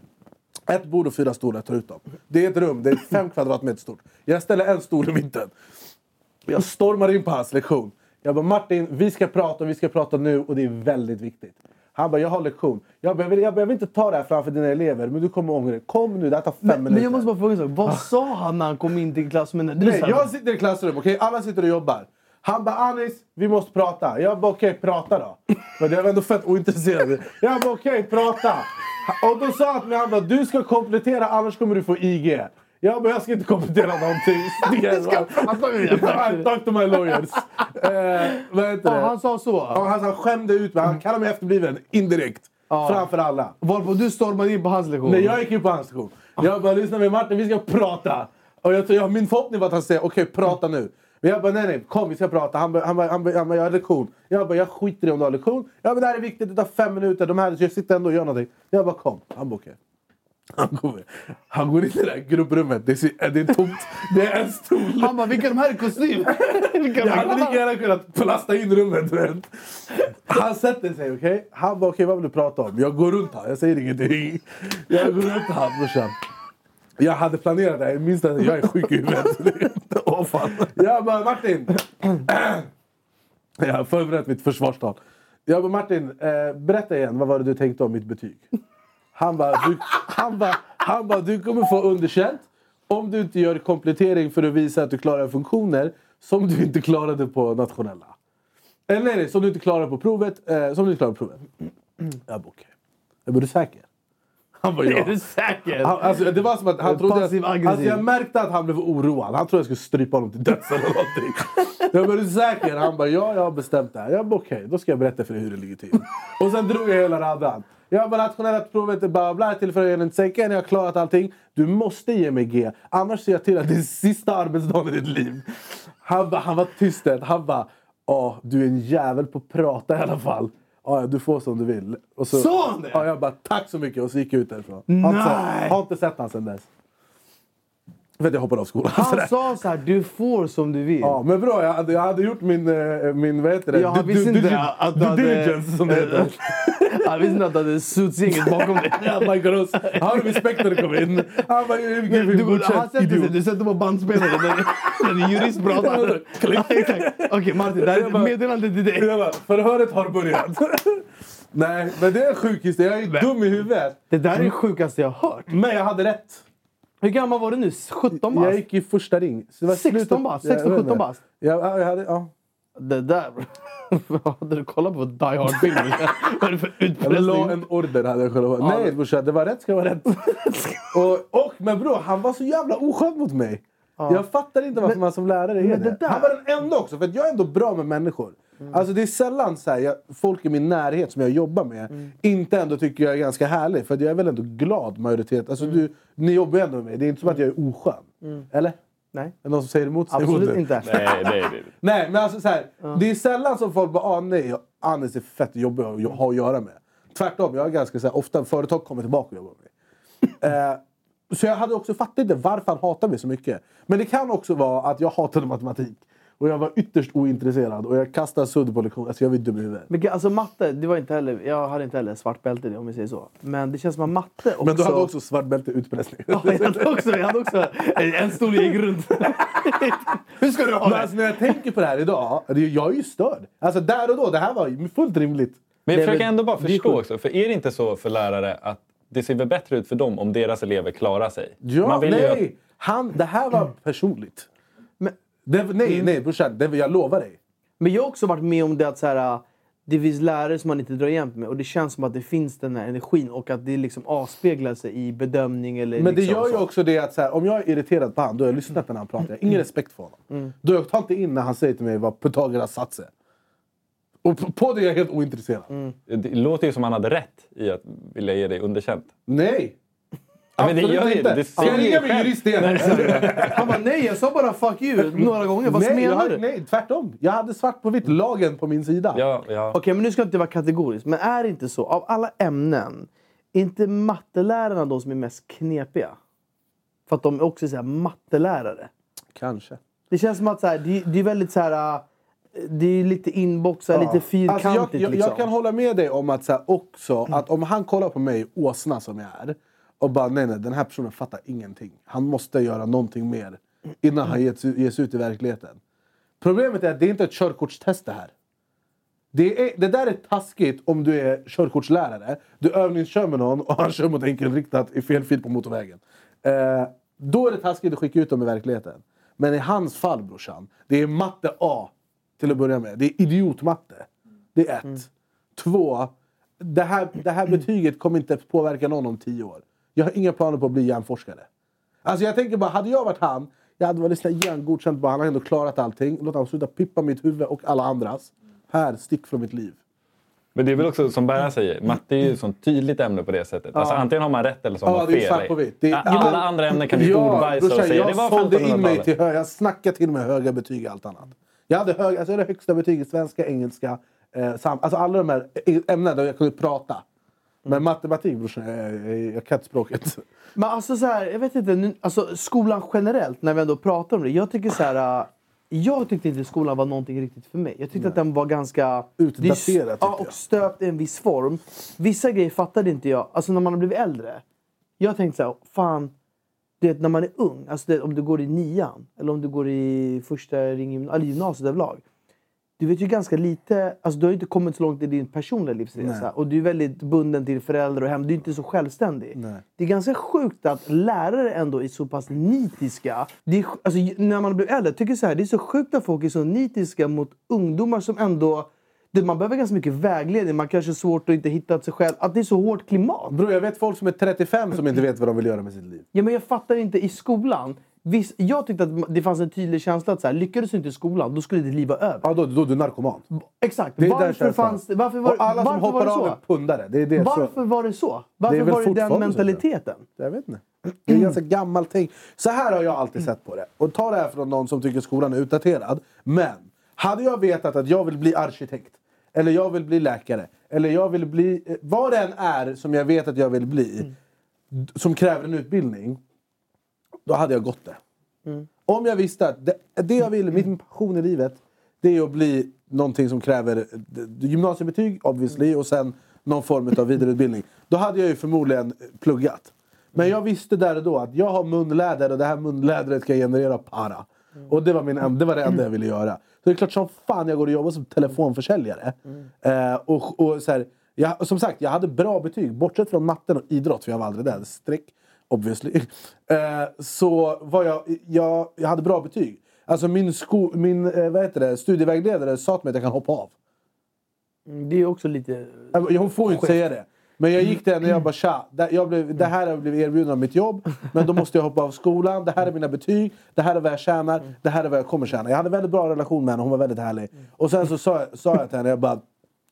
Ett bord och fyra stolar, jag tar ut dem. Det är ett rum, det är fem kvadratmeter stort. Jag ställer en stol i mitten. Jag stormar in på hans lektion. Jag bara Martin, vi ska prata och vi ska prata nu och det är väldigt viktigt. Han bara, jag har lektion. Jag bara, jag vill inte ta det här framför dina elever, men du kommer ångra dig. Kom nu, det här tar fem Men, minuter. men jag måste bara fråga en sak. Vad sa han när han kom in till klassrummet? Nej, jag sitter i klassrum, okej? Alla sitter och jobbar. Han bara Anis, vi måste prata. Jag bara okej, prata då. Men jag var ändå fett ointresserad. Jag bara okej, prata. Och då sa han till mig, han bara du ska komplettera annars kommer du få IG. Jag bara jag ska inte komplettera någonting. Du ska prata med. Talk to my lawyers. Eh, Ja, han sa så? Ja, han, han skämde ut mig. Han kallade mig efterbliven indirekt. Framför alla. Varpå du stormade in på hans lektion? Nej, jag gick in på hans station. Jag bara, lyssna med Martin, vi ska prata. Och jag, jag, min förhoppning var att han säger, okej, prata nu. Men jag bara, nej, nej, kom vi ska prata. Han bara, han bara, han bara, han bara jag har lektion. Jag bara, jag skiter i om du har lektion. Jag bara, det här är viktigt, det tar fem minuter. De här, jag sitter ändå och gör någonting. Jag bara, kom. Han bara, okej. Han går, han går in i det där grupprummet. Det är, det är tomt. Det är en stol. Han bara, vilka de här i kostym? Jag hade de lika gärna kunnat plasta in rummet. vet. Han sätter sig, okej? Han bara, okej vad vill du prata om? Jag går runt honom, jag säger ingenting. Jag går runt honom brorsan. Jag hade planerat det här, jag minns att jag är sjuk i huvudet. Åh fan. Jag bara, Martin. Jag har förberett mitt försvarstal. Jag bara, Martin, eh, berätta igen, vad var det du tänkte om mitt betyg? Han bara, du, han bara, han bara, du kommer få underkänt om du inte gör komplettering för att visa att du klarar funktioner som du inte klarade på nationella. Eller nej, nej, som du inte klarade på provet. Eh, som du inte klarade på provet. Jag bara, okej. Jag bara, är du säker? Han bara, ja. Är du säker? Han, alltså, det var som att han trodde att, alltså, Jag märkte att han blev oroad. Han trodde jag skulle strypa honom till döds eller någonting. Jag bara, är du säker? Han bara, ja jag har bestämt det här. Jag bara, okej, då ska jag berätta för dig hur det ligger till. Och sen drog jag hela radan. Jag bara, nationella provet är bla bla, jag inte säker. Ni har klarat allting. Du måste ge mig G. Annars ser jag till att det är sista arbetsdagen i ditt liv. Han, bara, han var tyst ett. Han bara, ja du är en jävel på att prata i alla fall. Ja, du får som du vill. Och så, Sa han det? Ja, jag bara tack så mycket och så gick jag ut därifrån. Har inte sett- Nej. Har inte sett han sen dess. För att jag hoppade av skolan. Han Sådär. sa så här, du får som du vill. Ja, men bra, jag hade, jag hade gjort min, eh, min vad heter det? Ja, han Du- visste du- inte du- att du hade... diligence som det heter. Han visste inte att du hade suitsgänget bakom dig. Han hade respekt när det kom in. Han bara, Du, "Gud, du, han godkänt, idiot." du sätter på bandspelaren när, när en jurist pratar. Okej Martin, det här är ett meddelande till dig. Jag förhöret har börjat. Nej, men det är en sjuk historia. Jag är dum i huvudet. Det där är det sjukaste jag har hört. Men jag hade rätt. Hur gammal var du nu? 17 Jag bast? gick i första ring. Så det var 16 slutet- bast? Jag 16, vet 17 inte. bast? Ja, ja, jag hade, ja. Det där... Hade du kollat på Die Hard-filmen? Vad är det för Jag la en order hade jag kunnat vara. Nej brorsan, det var rätt ska vara rätt. och, och, men bror, han var så jävla oskön mot mig. Jag fattar inte varför man som lärare är men det. det Han var den enda också, för jag är ändå bra med människor. Alltså det är sällan så här, jag, folk i min närhet som jag jobbar med inte ändå tycker jag är ganska härlig. För jag är väl ändå glad majoritet. Alltså du, ni jobbar ju ändå med mig. Det är inte som att jag är oskön. Eller? Nej, Är det någon som säger emot? Säg absolut emot inte. Nej, det är det. Nej, men alltså så här, Det är sällan som folk bara ah, nej, Anis är fett jobbig att ha att göra med. Tvärtom, jag är ganska så här, ofta företag kommer tillbaka och jobbar med mig. Eh, så jag hade också fattat inte varför han hatar mig så mycket. Men det kan också vara att jag hatade matematik. Och jag var ytterst ointresserad och jag kastade sudd på lektion. Alltså jag var dum i huvudet. Men alltså matte, det var inte heller, jag hade inte heller svart bälte det om vi säger så. Men det känns som att matte också... Men du hade också svart bälte i utpressning. Ja, jag hade också, jag hade också en stor E-grund. Hur ska du ha Men det? alltså, när jag tänker på det här idag, jag är ju störd. Alltså där och då, det här var fullt rimligt. Men jag försöker ändå bara förstå också. För är det inte så för lärare att det ser väl bättre ut för dem om deras elever klarar sig? Ja, Man vill ju nej! att- Han, det här var personligt. Det, nej, nej brorsan, det, jag lovar dig. men jag har också varit med om det att så här, det finns lärare som man inte drar jämnt med och det känns som att det finns den här energin och att det liksom avspeglar sig i bedömning eller Men det liksom gör ju så. också det att så här, om jag är irriterad på honom, då har jag lyssnat när han pratar. Jag har ingen respekt för honom. Då jag tar inte in när han säger till mig vad Pythagoras sats är. Och på, det är jag helt ointresserad. Det låter ju som han hade rätt i att vilja ge dig underkänt. Nej! Ja, men det gör ju- inte. det Ska jag ringa min jurist igen? Han bara nej, jag sa bara fuck you några gånger. Vad nej, menar jag, du? nej, tvärtom. Jag hade svart på vitt, lagen på min sida. Ja, ja. Okej, men nu ska jag inte vara kategorisk. Men är det inte så, av alla ämnen, är inte mattelärarna de som är mest knepiga? För att de är också så här mattelärare. Kanske. Det känns som att så här, det, det är väldigt så här... äh, Det är lite inboxat, lite fyrkantigt. Alltså jag, jag, liksom. jag kan hålla med dig om att så här, också, att om han kollar på mig, åsna som jag är, och bara nej, nej, den här personen fattar ingenting. Han måste göra någonting mer innan han ger sig ut i verkligheten. Problemet är att det är inte ett körkortstest det här. Det, är, det där är taskigt om du är körkortslärare. Du övningskör med någon och han kör mot enkelriktat i fel fil på motorvägen. Eh, då är det taskigt att skicka ut dem i verkligheten. Men i hans fall brorsan, det är matte A till att börja med. Det är idiotmatte. Det är ett. Två, det här, det här betyget kommer inte påverka någon om tio år. Jag har inga planer på att bli hjärnforskare. Alltså jag tänker bara, hade jag varit han, jag hade varit såhär hjärngodkänt han har ändå klarat allting. Låt honom sluta pippa mitt huvud och alla andras. Här, stick från mitt liv. Men det är väl också som Berra säger, matte är ju ett sånt tydligt ämne på det sättet. Alltså, antingen har man rätt eller så har Ja, man det är fel. på vitt. Det är- Ja, Alla andra ämnen kan vi ordbajsa och säga jag det var sålde in mig 1500-talet. till hö- Jag snackade till och med höga betyg i allt annat. Jag hade, hög, alltså jag hade högsta betyg i svenska, engelska, eh, sam, alltså alla de här ämnena där jag kunde prata. Men matematik brorsan, jag, kan inte språket. Men alltså så här, jag vet inte, nu, alltså skolan generellt, när vi ändå pratar om det. Jag tycker så här, äh, jag tyckte inte skolan var någonting riktigt för mig. Jag tyckte att den var ganska... Utdaterad, Ja, och stöpt i en viss form. Vissa grejer fattade inte jag, alltså när man har blivit äldre. Jag tänkte så här, fan, du vet när man är ung, alltså det, om du går i nian eller om du går i första gymnasiet överlag. Du vet ju ganska lite, alltså du har inte kommit så långt i din personliga livsresa. Nej. Och du är väldigt bunden till föräldrar och hem. Du är inte så självständig. Nej. Det är ganska sjukt att lärare ändå är så pass nitiska. Det är, alltså, när man blir äldre, jag tycker så här, det är så sjukt att folk är så nitiska mot ungdomar som ändå... Det, man behöver ganska mycket vägledning, man kanske har svårt att inte hitta sig själv. Att det är så hårt klimat. Bror, jag vet folk som är 35 som inte vet vad de vill göra med sitt liv. Ja, men jag fattar inte i skolan. Viss, jag tyckte att det fanns en tydlig känsla att så här, lyckades du inte i skolan, då skulle ditt liv vara över. Ja, då, då är du narkoman. Exakt. Det är Varför fanns det? Varför var, och alla som hoppar det av så? är pundare. Det är det Varför så. var det så? Varför väl var det den tror jag. mentaliteten? Jag vet inte. Det är ganska gammalt tänk. Så här har jag alltid sett på det. Och ta det här från någon som tycker skolan är utdaterad. Men hade jag vetat att jag vill bli arkitekt. Eller jag vill bli läkare. Eller jag vill bli... eh, Vad det än är som jag vet att jag vill bli. d- Som kräver en utbildning. Då hade jag gått det. Om jag visste att det, det jag vill, min passion i livet, det är att bli någonting som kräver gymnasiebetyg obviously och sen någon form av vidareutbildning. Då hade jag ju förmodligen pluggat. Men jag visste där och då att jag har munläder och det här munlädret ska generera para. Och det var, min, det var det enda jag ville göra. Så det är klart som fan jag går och jobbar som telefonförsäljare. Eh, och, och så här, jag, som sagt, jag hade bra betyg. Bortsett från matten och idrott, för jag var aldrig där. Streck, obviously. Eh, så var jag, jag, jag hade bra betyg. Alltså min, sko, min eh, vad heter det, studievägledare sa till mig att jag kan hoppa av. Mm, Det är också lite... Alltså, Hon får ju inte säga det. Men jag gick där och jag bara tja, det, jag blev, det här har jag blivit erbjuden av mitt jobb. Men då måste jag hoppa av skolan. Det här är mina betyg. Det här är vad jag tjänar. Det här är vad jag kommer tjäna. Jag hade väldigt bra relation med henne. Hon var väldigt härlig. Och sen så sa, jag- sa jag till henne, jag bara,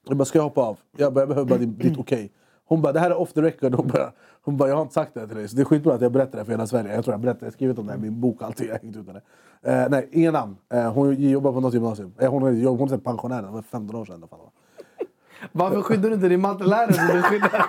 jag bara ska jag hoppa av? Jag, bara, jag behöver bara ditt okej. Hon bara, det här är off the record. Hon bara, hon bara, jag har inte sagt det här till dig. Så det är skitbra att jag berättar det för hela Sverige. Jag tror jag berättar, jag har skrivit om det här i min bok. Alltid. Jag hängt ut det. Eh, nej, inga namn. Eh, hon jobbar på något gymnasium. Eh, hon, är, hon är pensionär. Det var 15 år sedan. Fan. Varför skyddar du inte din mattelärare som du skyddar?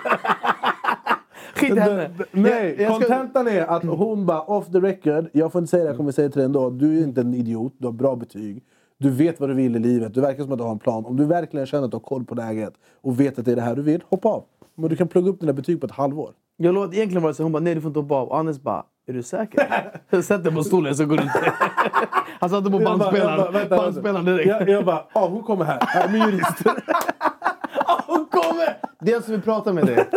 I henne. Nej, kontentan är att hon bara off the record. Jag får inte säga det, jag kommer säga det till dig ändå. Du är inte en idiot, du har bra betyg. Du vet vad du vill i livet, du verkar som att du har en plan. Om du verkligen känner att du har koll på läget och vet att det är det här du vill, hoppa av. Men du kan plugga upp dina betyg på ett halvår. Jag lovar att egentligen var det så. Hon bara, nej du får inte hoppa av. Och Anis bara, är du säker? Jag sätter på stolen så går det inte. Han satte på bandspelaren. Bandspelaren direkt. Jag, jag bara, ja hon kommer här. Jag är min jurist. Hon kommer! Det är jag som vill prata med dig.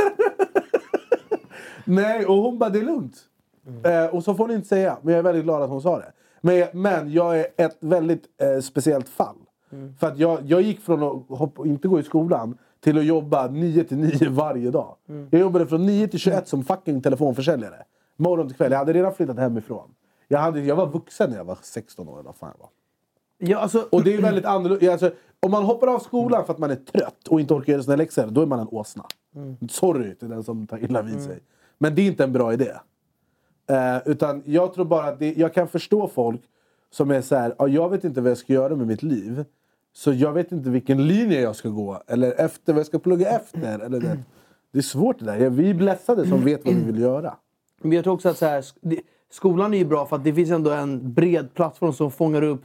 Nej, och hon bara, det är lugnt. Eh, och så får hon inte säga, men jag är väldigt glad att hon sa det. Men, men jag är ett väldigt eh, speciellt fall. För att jag, jag gick från att hoppa, inte gå i skolan till att jobba 9 till 9 varje dag. Jag jobbade från 9 till 21 som fucking telefonförsäljare. Morgon till kväll. Jag hade redan flyttat hemifrån. Jag, hade, jag var vuxen när jag var 16 år. eller fan jag var. Ja, alltså, Och det är väldigt annorlunda. Alltså, om man hoppar av skolan för att man är trött och inte orkar göra sina läxor, då är man en åsna. Sorry till den som tar illa vid sig. Men det är inte en bra idé. Eh, utan jag tror bara att det, jag kan förstå folk som är så här, "Ja, jag vet inte vad jag ska göra med mitt liv. Så jag vet inte vilken linje jag ska gå. Eller efter vad jag ska plugga efter. Eller det. det är svårt det där. Vi är blessade som vet vad vi vill göra. Men jag tror också att så här, skolan är ju bra för att det finns ändå en bred plattform som fångar upp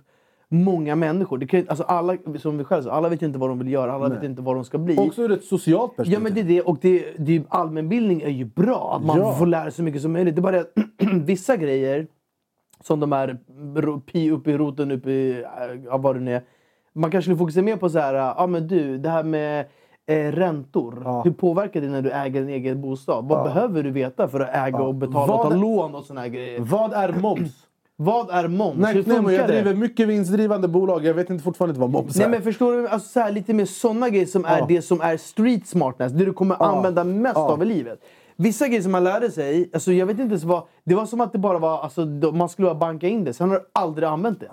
många människor. Det kan, alltså alla, som vi själv sa, alla vet inte vad de vill göra, alla vet inte vad de ska bli. Också ur ett socialt perspektiv. Ja men det är det, och det, det allmänbildning är ju bra. Att man Ja. får lära sig så mycket som möjligt. Det är bara det att vissa grejer, som de här pi upp i roten, upp i äh, vad det nu är. Man kanske skulle fokusera mer på så här, ja men du, det här med eh, räntor. Ja. Hur påverkar det när du äger en egen bostad? Vad behöver du veta för att äga och betala och Vad- ta lån och såna här grejer? Vad är moms? Vad är moms? Nej, Hur nej, men jag driver mycket vinstdrivande bolag. Jag vet inte fortfarande inte vad moms är. Nej men förstår du? Alltså, så här, lite mer såna grejer som är Ja. det som är street smartness. Det du kommer använda mest Ja. av i livet. Vissa grejer som man lärde sig, alltså, jag vet inte ens vad... Det var som att det bara var, alltså, man skulle bara banka in det. Sen har du aldrig använt det.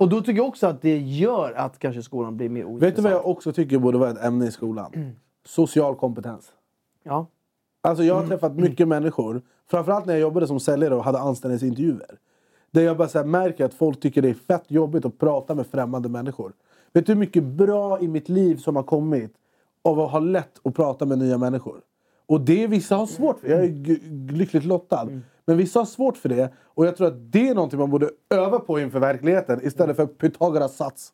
Och då tycker jag också att det gör att kanske skolan blir mer ointressant. Vet du vad jag också tycker borde vara ett ämne i skolan? Social kompetens. Ja. Alltså jag har träffat mycket människor, framförallt när jag jobbade som säljare och hade anställningsintervjuer. Där jag bara så märker att folk tycker det är fett jobbigt att prata med främmande människor. Vet du hur mycket bra i mitt liv som har kommit av att ha lätt att prata med nya människor? Och det vissa har svårt för. Jag är g- lyckligt lottad. Men vissa har svårt för det. Och jag tror att det är någonting man borde öva på inför verkligheten istället för Pythagoras sats.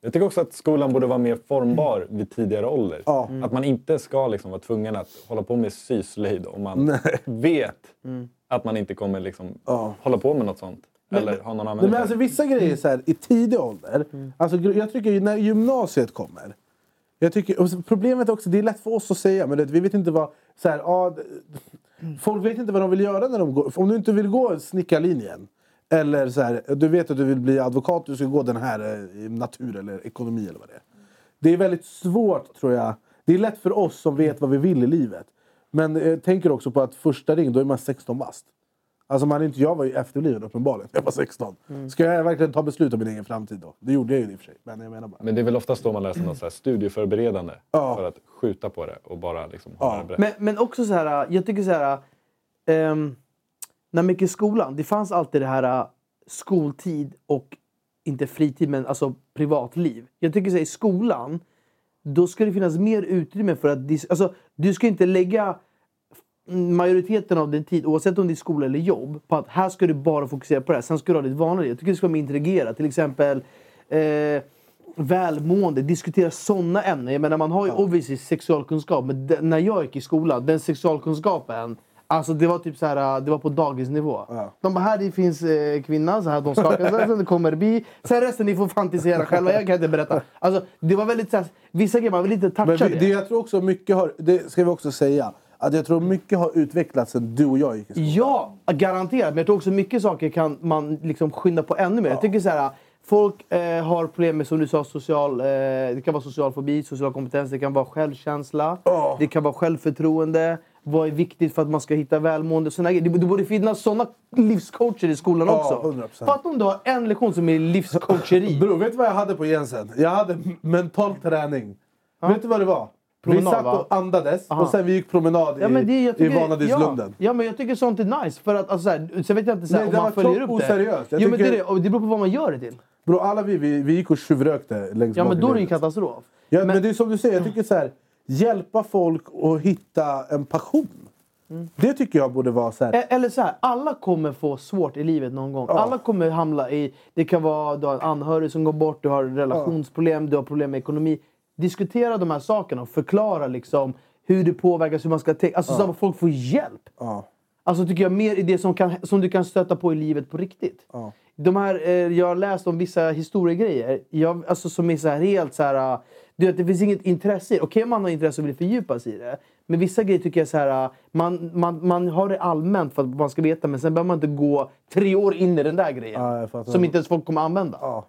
Jag tycker också att skolan borde vara mer formbar vid tidigare ålder. Ja. Att man inte ska liksom vara tvungen att hålla på med syslöjd om man vet att man inte kommer liksom Ja. hålla på med något sånt. Eller ha någon annan Nej, men alltså, vissa grejer så här, i tidig ålder. Alltså, gr- jag tycker ju när gymnasiet kommer. Jag tycker, problemet är också, det är lätt för oss att säga, men det, vi vet inte vad... Så här, ah, folk vet inte vad de vill göra när de går... Om du inte vill gå snickarlinjen. Eller så här, du vet att du vill bli advokat, du ska gå den här eh, i natur eller ekonomi eller vad det är. Det är väldigt svårt tror jag. Det är lätt för oss som vet vad vi vill i livet. Men jag tänker också på att första ring, då är man 16 bast. Alltså man är inte, jag var ju efterbliven uppenbarligen. Jag var 16. Ska jag verkligen ta beslut om min egen framtid då? Det gjorde jag ju i och för sig. Men jag menar bara. Men det är väl oftast då man läser något så här studieförberedande Ja. för att skjuta på det och bara liksom Ja. ha det. Men, men också så här, jag tycker så här... ehm, när man gick i skolan, det fanns alltid det här äh, skoltid och inte fritid, men alltså privatliv. Jag tycker så här, i skolan, då ska det finnas mer utrymme för att... Alltså, du ska inte lägga majoriteten av din tid, oavsett om det är skola eller jobb, på att här ska du bara fokusera på det här. Sen ska du ha ditt vanliga liv. Jag tycker det ska vara mer integrerat. Till exempel eh, välmående, diskutera sådana ämnen. Jag menar, man har ju obviously sexualkunskap, men de, när jag gick i skolan, den sexualkunskapen Alltså det var typ så här, det var på dagisnivå. De bara, här det finns eh, kvinna, så här de skakar sig, sen kommer bi. Sen resten ni får fantisera själva, jag kan inte berätta. Alltså det var väldigt så här, vissa grejer man vill inte toucha Men vi, det. det jag tror också mycket har, det ska vi också säga, att jag tror mycket har utvecklats sen du och jag gick i skolan. Ja, garanterat. Men jag tror också mycket saker kan man liksom skynda på ännu mer. Jag tycker så här, folk eh, har problem med, som du sa, social, eh, det kan vara social fobi, social kompetens, det kan vara självkänsla, det kan vara självförtroende. Vad är viktigt för att man ska hitta välmående? Såna det, det borde finnas såna livscoacher i skolan Ja, också. 100%. Fatta om du har en lektion som är livscoacheri. Bror, vet du vad jag hade på Jensen? Jag hade mental träning. Vet du vad det var? Promenad, vi satt och andades Aha. och sen vi gick promenad Ja, det, i, i tycker, Vanadislunden. ja, ja, men jag tycker sånt är nice. För att, alltså, så här, sen vet jag inte så här, Nej, om det man följer upp det. oseriöst. Jag Jo, men det, är tycker- det, det beror på vad man gör det till. Bro, alla vi, vi, vi gick och tjuvrökte längs Ja, men i då är det ju katastrof. Ja, men, Men- det är som du säger, jag tycker så här, hjälpa folk att hitta en passion. Det tycker jag borde vara så här. E- Eller så här, alla kommer få svårt i livet någon gång. Alla kommer hamna i... Det kan vara du har en anhörig som går bort, du har relationsproblem, du har problem med ekonomi. Diskutera de här sakerna och förklara liksom hur det påverkas, hur man ska tänka. Alltså så att folk får hjälp. Ja. Alltså tycker jag mer i det som, kan, som du kan stöta på i livet på riktigt. De här, eh, jag har läst om vissa historiegrejer jag, alltså, som är så här helt så här... eh, Du vet, det finns inget intresse i det. Okej man har intresse och vill fördjupa sig i det. Men vissa grejer tycker jag så här, eh, man, man, man har det allmänt för att man ska veta men sen behöver man inte gå tre år in i den där grejen. Ja, som inte ens folk kommer använda. Ja.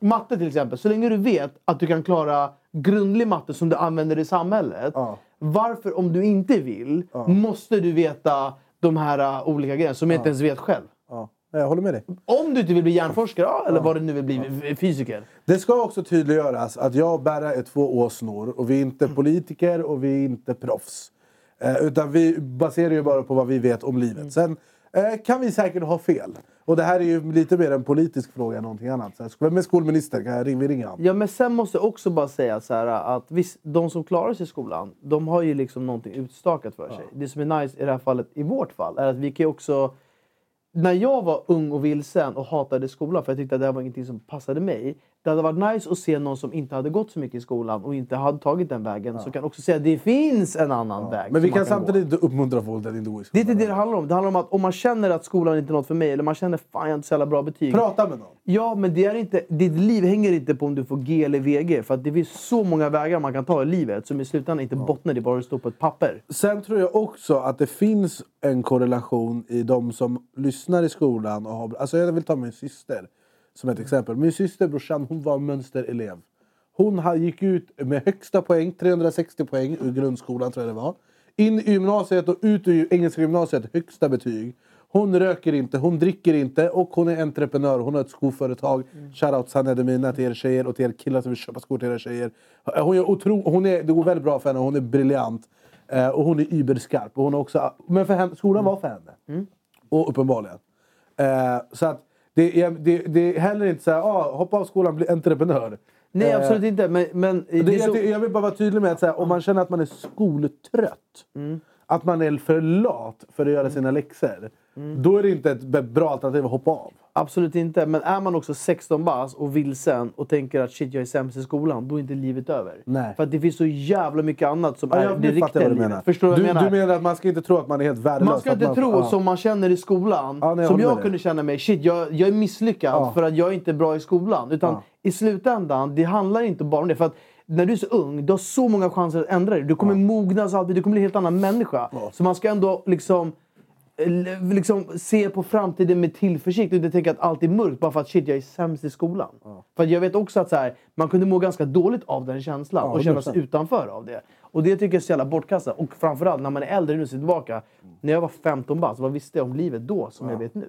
Matte till exempel. Så länge du vet att du kan klara grundlig matte som du använder i samhället. Ja. Varför, om du inte vill, måste du veta de här uh, olika grejerna som jag inte ens vet själv. Ja. Jag håller med dig. Om du inte vill bli hjärnforskare, ja, eller vad du nu vill bli, fysiker. Det ska också tydliggöras att jag och Berra är två åsnor och vi är inte politiker och vi är inte proffs. Eh, utan vi baserar ju bara på vad vi vet om livet. Sen eh, kan vi säkert ha fel. Och det här är ju lite mer en politisk fråga än någonting annat. Så här, vem är skolminister? Kan jag ringa honom? Ja, men sen måste jag också bara säga så här, att visst, de som klarar sig i skolan, de har ju liksom någonting utstakat för sig. Det som är nice i det här fallet, i vårt fall, är att vi kan ju också... När jag var ung och vilsen och hatade skolan för jag tyckte att det här var ingenting som passade mig. Det hade varit nice att se någon som inte hade gått så mycket i skolan och inte hade tagit den vägen. Så kan också säga att det finns en annan väg. Men vi som kan gå. samtidigt inte uppmuntra folk att inte gå i Det är skolan. inte det det handlar om. Det handlar om att om man känner att skolan inte är något för mig eller man känner fan jag inte så jävla bra betyg. Prata med någon. Ja, men det är inte, ditt liv hänger inte på om du får G eller VG. För att det finns så många vägar man kan ta i livet som i slutändan inte bottnar i bara det står på ett papper. Sen tror jag också att det finns en korrelation i de som lyssnar i skolan. Och har, alltså jag vill ta min syster som ett exempel. Min syster, brorsan, hon var mönsterelev. Hon gick ut med högsta poäng, 360 poäng ur grundskolan tror jag det var. In i gymnasiet och ut ur engelska gymnasiet, högsta betyg. Hon röker inte, hon dricker inte och hon är entreprenör. Hon har ett skoföretag. Shoutout Sanna Demina till er tjejer och till er killar som vill köpa skor till era tjejer. Hon är otro, hon är, det går väldigt bra för henne, hon är briljant. Eh, och hon är überskarp. Och hon har också, men för henne, skolan var för henne. Och uppenbarligen. Eh, så att det är, det, det är heller inte så här, ah, hoppa av skolan bli entreprenör. Nej, Eh, absolut inte. Men, men det det, så... jag, jag vill bara vara tydlig med att här, om man känner att man är skoltrött, att man är för lat för att göra sina läxor, då är det inte ett bra alternativ att hoppa av. Absolut inte. Men är man också 16 bast och vilsen och tänker att shit jag är sämst i skolan, då är inte livet över. Nej. För att det finns så jävla mycket annat som Ja, är det riktiga livet. menar. Förstår du du, menar? du menar att man ska inte tro att man är helt värdelös? Man ska inte tro ja. som man känner i skolan. Ja, nej, som jag kunde känna mig. Shit, jag, jag är misslyckad Ja. för att jag är inte bra i skolan. Utan i slutändan, det handlar inte bara om det. För att när du är så ung, du har så många chanser att ändra dig. Du kommer mognas alltid, du kommer bli en helt annan människa. Så man ska ändå liksom, liksom se på framtiden med tillförsikt och inte tänka att allt är mörkt bara för att shit, jag är sämst i skolan. För att jag vet också att så här, man kunde må ganska dåligt av den känslan Ja, och känna 100%. sig utanför av det. Och det tycker jag är så jävla bortkastat. Och framförallt när man är äldre nu, ser tillbaka. När jag var 15 bast, vad visste jag om livet då som jag vet nu?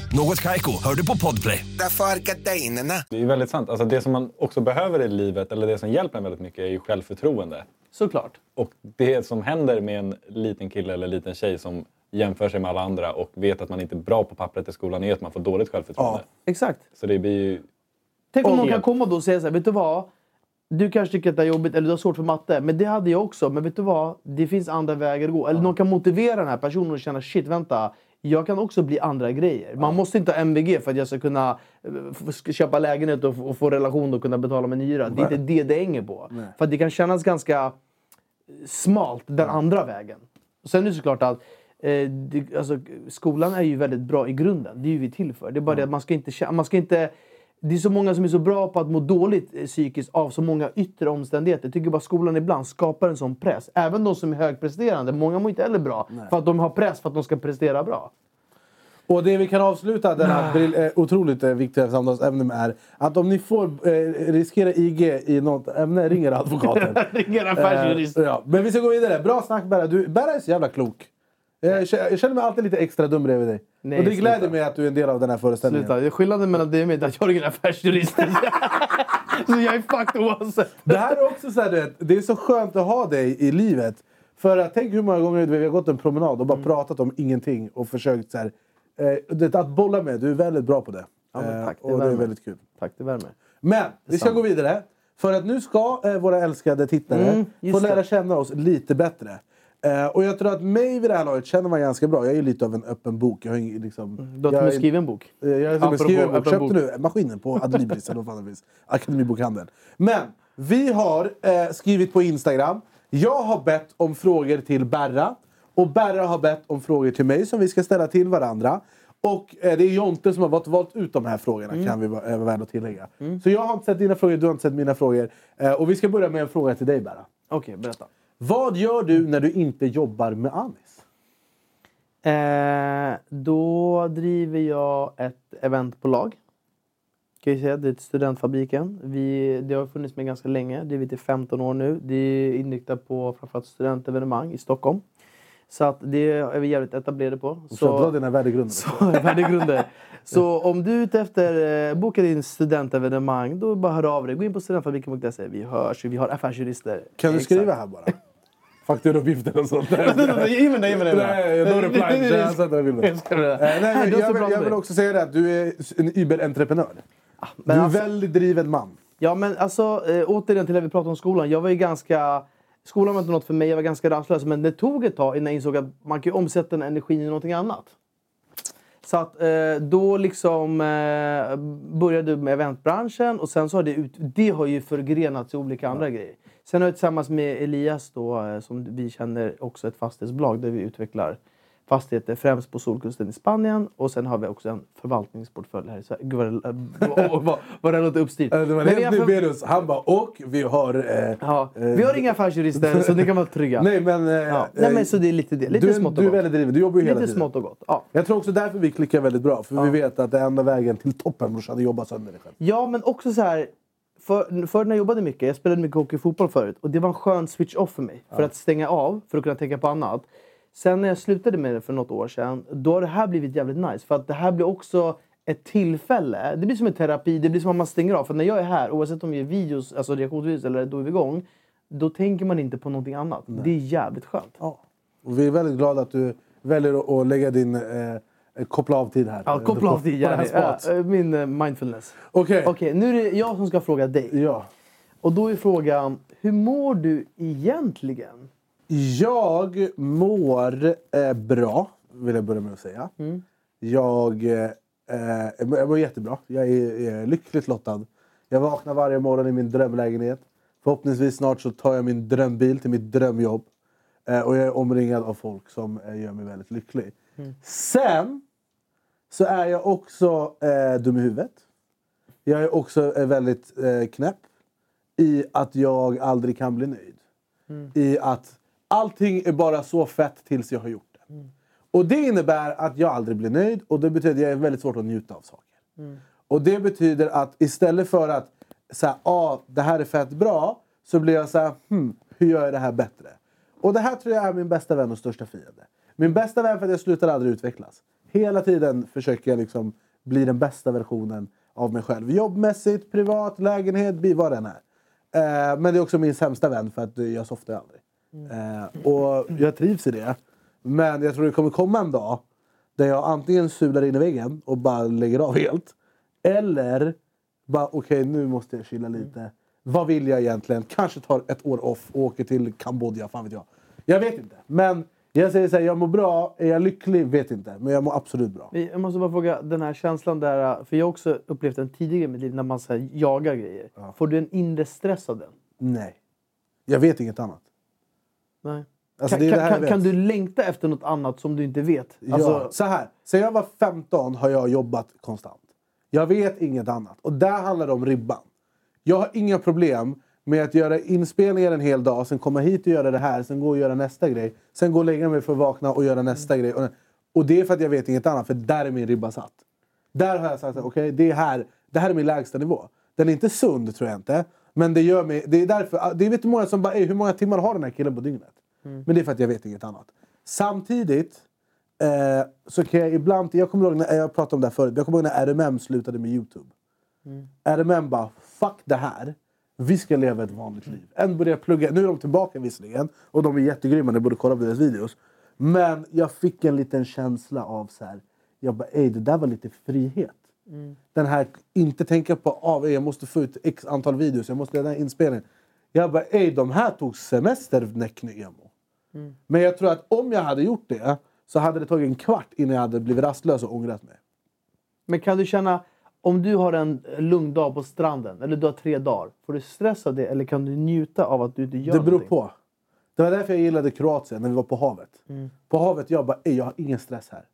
Något Kaiko, hör du på Podplay. Därför är. Det är väldigt sant. Alltså det som man också behöver i livet, eller det som hjälper en väldigt mycket, är ju självförtroende. Såklart. Och det som händer med en liten kille eller liten tjej som jämför sig med alla andra och vet att man inte är bra på pappret i skolan är att man får dåligt självförtroende. Exakt. Så det blir ju... Tänk om någon kan komma då och säga så här, vet du vad? Du kanske tycker att det är jobbigt eller du har svårt för matte, men det hade jag också. Men vet du vad? Det finns andra vägar att gå. Eller någon kan motivera den här personen och känna shit, vänta. Jag kan också bli andra grejer. Man måste inte ha MVG för att jag ska kunna eh, köpa lägenhet och, och få relation och kunna betala min hyra. Det är inte det det hänger på. För att det kan kännas ganska smalt den andra vägen. Sen är det såklart att eh, det, alltså, skolan är ju väldigt bra i grunden. Det är ju vi till för. Det är bara det att man ska inte... Man ska inte det är så många som är så bra på att må dåligt eh, psykiskt av så många yttre omständigheter. Jag tycker bara skolan ibland skapar en sån press. Även de som är högpresterande. Många mår inte heller bra för att de har press för att de ska prestera bra. Och det vi kan avsluta den här eh, otroligt eh, viktiga samtalsämnet med är att om ni får eh, riskera IG i något ämne, ringer advokaten. Ringer affärsjurist. Eh, ja. Men vi ska gå vidare. Bra snack Berra. Du, Berra är så jävla klok. Jag känner, mig alltid lite extra dum bredvid dig. Nej, och det gläder sluta. mig att du är en del av den här föreställningen. Sluta. Skillnaden mellan dig och mig är att jag är ingen affärsjurist. så jag är fucked oavsett. Det här är också så här, du vet, det är så skönt att ha dig i livet. För att, tänk hur många gånger vi har gått en promenad och bara Mm. pratat om ingenting och försökt så här, eh, att bolla med. Du är väldigt bra på det. Ja, tack, det och det är värmer. väldigt kul. Tack, det värmer. Men vi ska gå vidare. För att nu ska eh, våra älskade tittare Mm, få lära känna oss lite bättre. Eh, och jag tror att mig vid det här laget känner man ganska bra. Jag är ju lite av en öppen bok. Jag har ingen, liksom, Du har till och jag med skrivit en bok. Eh, Jag som en Apropå skriven bok. Köpte bok. du maskinen på Adlibris eller vad fan det finns? Akademibokhandeln. Men vi har eh, skrivit på Instagram. Jag har bett om frågor till Berra. Och Berra har bett om frågor till mig som vi ska ställa till varandra. Och eh, det är Jonte som har valt, valt ut de här frågorna Mm. kan vi vara, eh, vara värd att tillägga. Så jag har inte sett dina frågor, du har inte sett mina frågor. Eh, och vi ska börja med en fråga till dig Berra. Okej, berätta. Vad gör du när du inte jobbar med Anis? Eh, då driver jag ett eventbolag. Kan jag säga. Det är Studentfabriken. Vi, det har funnits med ganska länge. Det är vi i 15 år nu. Det är inriktat på framförallt studentevenemang i Stockholm. Så att det är vi jävligt etablerade på. Så dra dina värdegrunder. Så, värdegrunder. Så om du är ute efter eh, boka din studentevenemang, då bara hör av dig. Gå in på studentfabriken.se. Vi hörs. Vi har affärsjurister. Kan du Exakt. skriva här bara? Fakturauppgifter och sånt. Ge mig den, ge mig. Nej, no reply. Så jag sätter den bilden. Jag ska det. Eh, Du jag, vill, också säga det att du är en überentreprenör. Du men är en alltså- väldigt driven man. Ja, men alltså eh, återigen till det vi pratade om skolan. Jag var ju ganska... Skolan var inte något för mig, jag var ganska rastlös. Men det tog ett tag innan jag insåg att man kan omsätta den energin i någonting annat. Så att eh, då liksom eh, började jag med eventbranschen och sen så har det, ut, det har ju förgrenats till olika andra grejer. Sen har jag tillsammans med Elias då, eh, som vi känner också ett fastighetsbolag där vi utvecklar fastigheter främst på solkusten i Spanien och sen har vi också en förvaltningsportfölj här i Sverige. Gud vad det, vad, vad, vad det låter uppstyrt. Eh, Det var helt har ny för- Berus. Han bara och vi har... Eh, Ja, eh, vi har inga affärsjurister så ni kan vara trygga. Nej men... Eh, ja. Nej, men så det är lite det. Lite du, smått du och är gott. väldigt driven. Du jobbar ju hela Lite tiden. smått och gott. Ja. Jag tror också därför vi klickar väldigt bra. För vi vet att det är enda vägen till toppen brorsan. är att jobba sönder dig själv. ja, men också så här. För, för när jag jobbade mycket, jag spelade mycket hockey och fotboll förut. Och det var en skön switch off för mig. För att stänga av, för att kunna tänka på annat. Sen när jag slutade med det för något år sedan, då har det här blivit jävligt nice. För att det här blir också ett tillfälle. Det blir som en terapi, det blir som att man stänger av. För när jag är här, oavsett om vi är videos, alltså reaktionsvideos eller då är vi igång. Då tänker man inte på någonting annat. Det är jävligt skönt. Ja. Och vi är väldigt glada att du väljer att- att lägga din eh, koppla av-tid här. Ja, Eh, koppla av spat. Ja, eh, Min eh, mindfulness. Okej. Okej, nu är det jag som ska fråga dig. Ja. Och då är frågan, hur mår du egentligen? Jag mår eh, bra, vill jag börja med att säga. Mm. Jag, eh, eh, jag mår jättebra. Jag är, är lyckligt lottad. Jag vaknar varje morgon i min drömlägenhet. Förhoppningsvis snart så tar jag min drömbil till mitt drömjobb. Eh, och jag är omringad av folk som eh, gör mig väldigt lycklig. Mm. Sen så är jag också eh, dum i huvudet. Jag är också eh, väldigt eh, knäpp i att jag aldrig kan bli nöjd. I att allting är bara så fett tills jag har gjort det. Och det innebär att jag aldrig blir nöjd och det betyder att jag är väldigt svårt att njuta av saker. Och det betyder att istället för att säga ah, det här är fett bra så blir jag så här, hmm, hur gör jag det här bättre? Och det här tror jag är min bästa vän och största fiende. Min bästa vän för att jag slutar aldrig utvecklas. Hela tiden försöker jag liksom bli den bästa versionen av mig själv. Jobbmässigt, privat, lägenhet, bil, vad det än är. Eh, men det är också min sämsta vän för att jag softar aldrig. Eh, och jag trivs i det. Men jag tror det kommer komma en dag där jag antingen sular in i väggen och bara lägger av helt. Eller bara okej nu måste jag chilla lite. Vad vill jag egentligen? Kanske tar ett år off och åker till Kambodja. Fan vet jag. Jag vet inte. Men jag säger så här, jag mår bra. Är jag lycklig? Vet inte. Men jag mår absolut bra. Jag måste bara fråga, den här känslan där, för jag har också upplevt den tidigare i mitt liv när man så här, jagar grejer. Får du en inre stress av den? Nej. Jag vet inget annat. Nej. Alltså, kan, kan, kan, du längta efter något annat som du inte vet? Ja, Alltså, så här. Sen jag var 15 har jag jobbat konstant. Jag vet inget annat. Och där handlar det om ribban. Jag har inga problem med att göra inspelningar en hel dag, sen komma hit och göra det här, sen gå och göra nästa grej. Sen gå och lägga mig för att vakna och göra nästa grej. Och, det är för att jag vet inget annat, för där är min ribba satt. Där har jag sagt att okej, det, är här, det här är min lägsta nivå. Den är inte sund tror jag inte. Men det gör mig... Det är därför... Det är vet många som bara "Ey, hur många timmar har den här killen på dygnet? Men det är för att jag vet inget annat. Samtidigt eh, så kan jag ibland... Jag kommer ihåg när jag pratade om det här förut. Jag kommer ihåg när RMM slutade med Youtube. RMM bara fuck det här. Vi ska leva ett vanligt liv. En börjar plugga. Nu är de tillbaka visserligen. Och de är jättegrymma. Ni borde kolla på deras videos. Men jag fick en liten känsla av så här. Jag bara ey det där var lite frihet. Den här inte tänka på av jag måste få ut x antal videos. Jag måste göra den här inspelningen. Jag bara ey de här tog semester Neckny Emo. Men jag tror att om jag hade gjort det så hade det tagit en kvart innan jag hade blivit rastlös och ångrat mig. Men kan du känna, om du har en lugn dag på stranden, eller du har tre dagar, får du stress av det eller kan du njuta av att du inte gör Det beror någonting? på. Det var därför jag gillade Kroatien när vi var på havet. På havet jag bara, "Ey, jag har ingen stress här.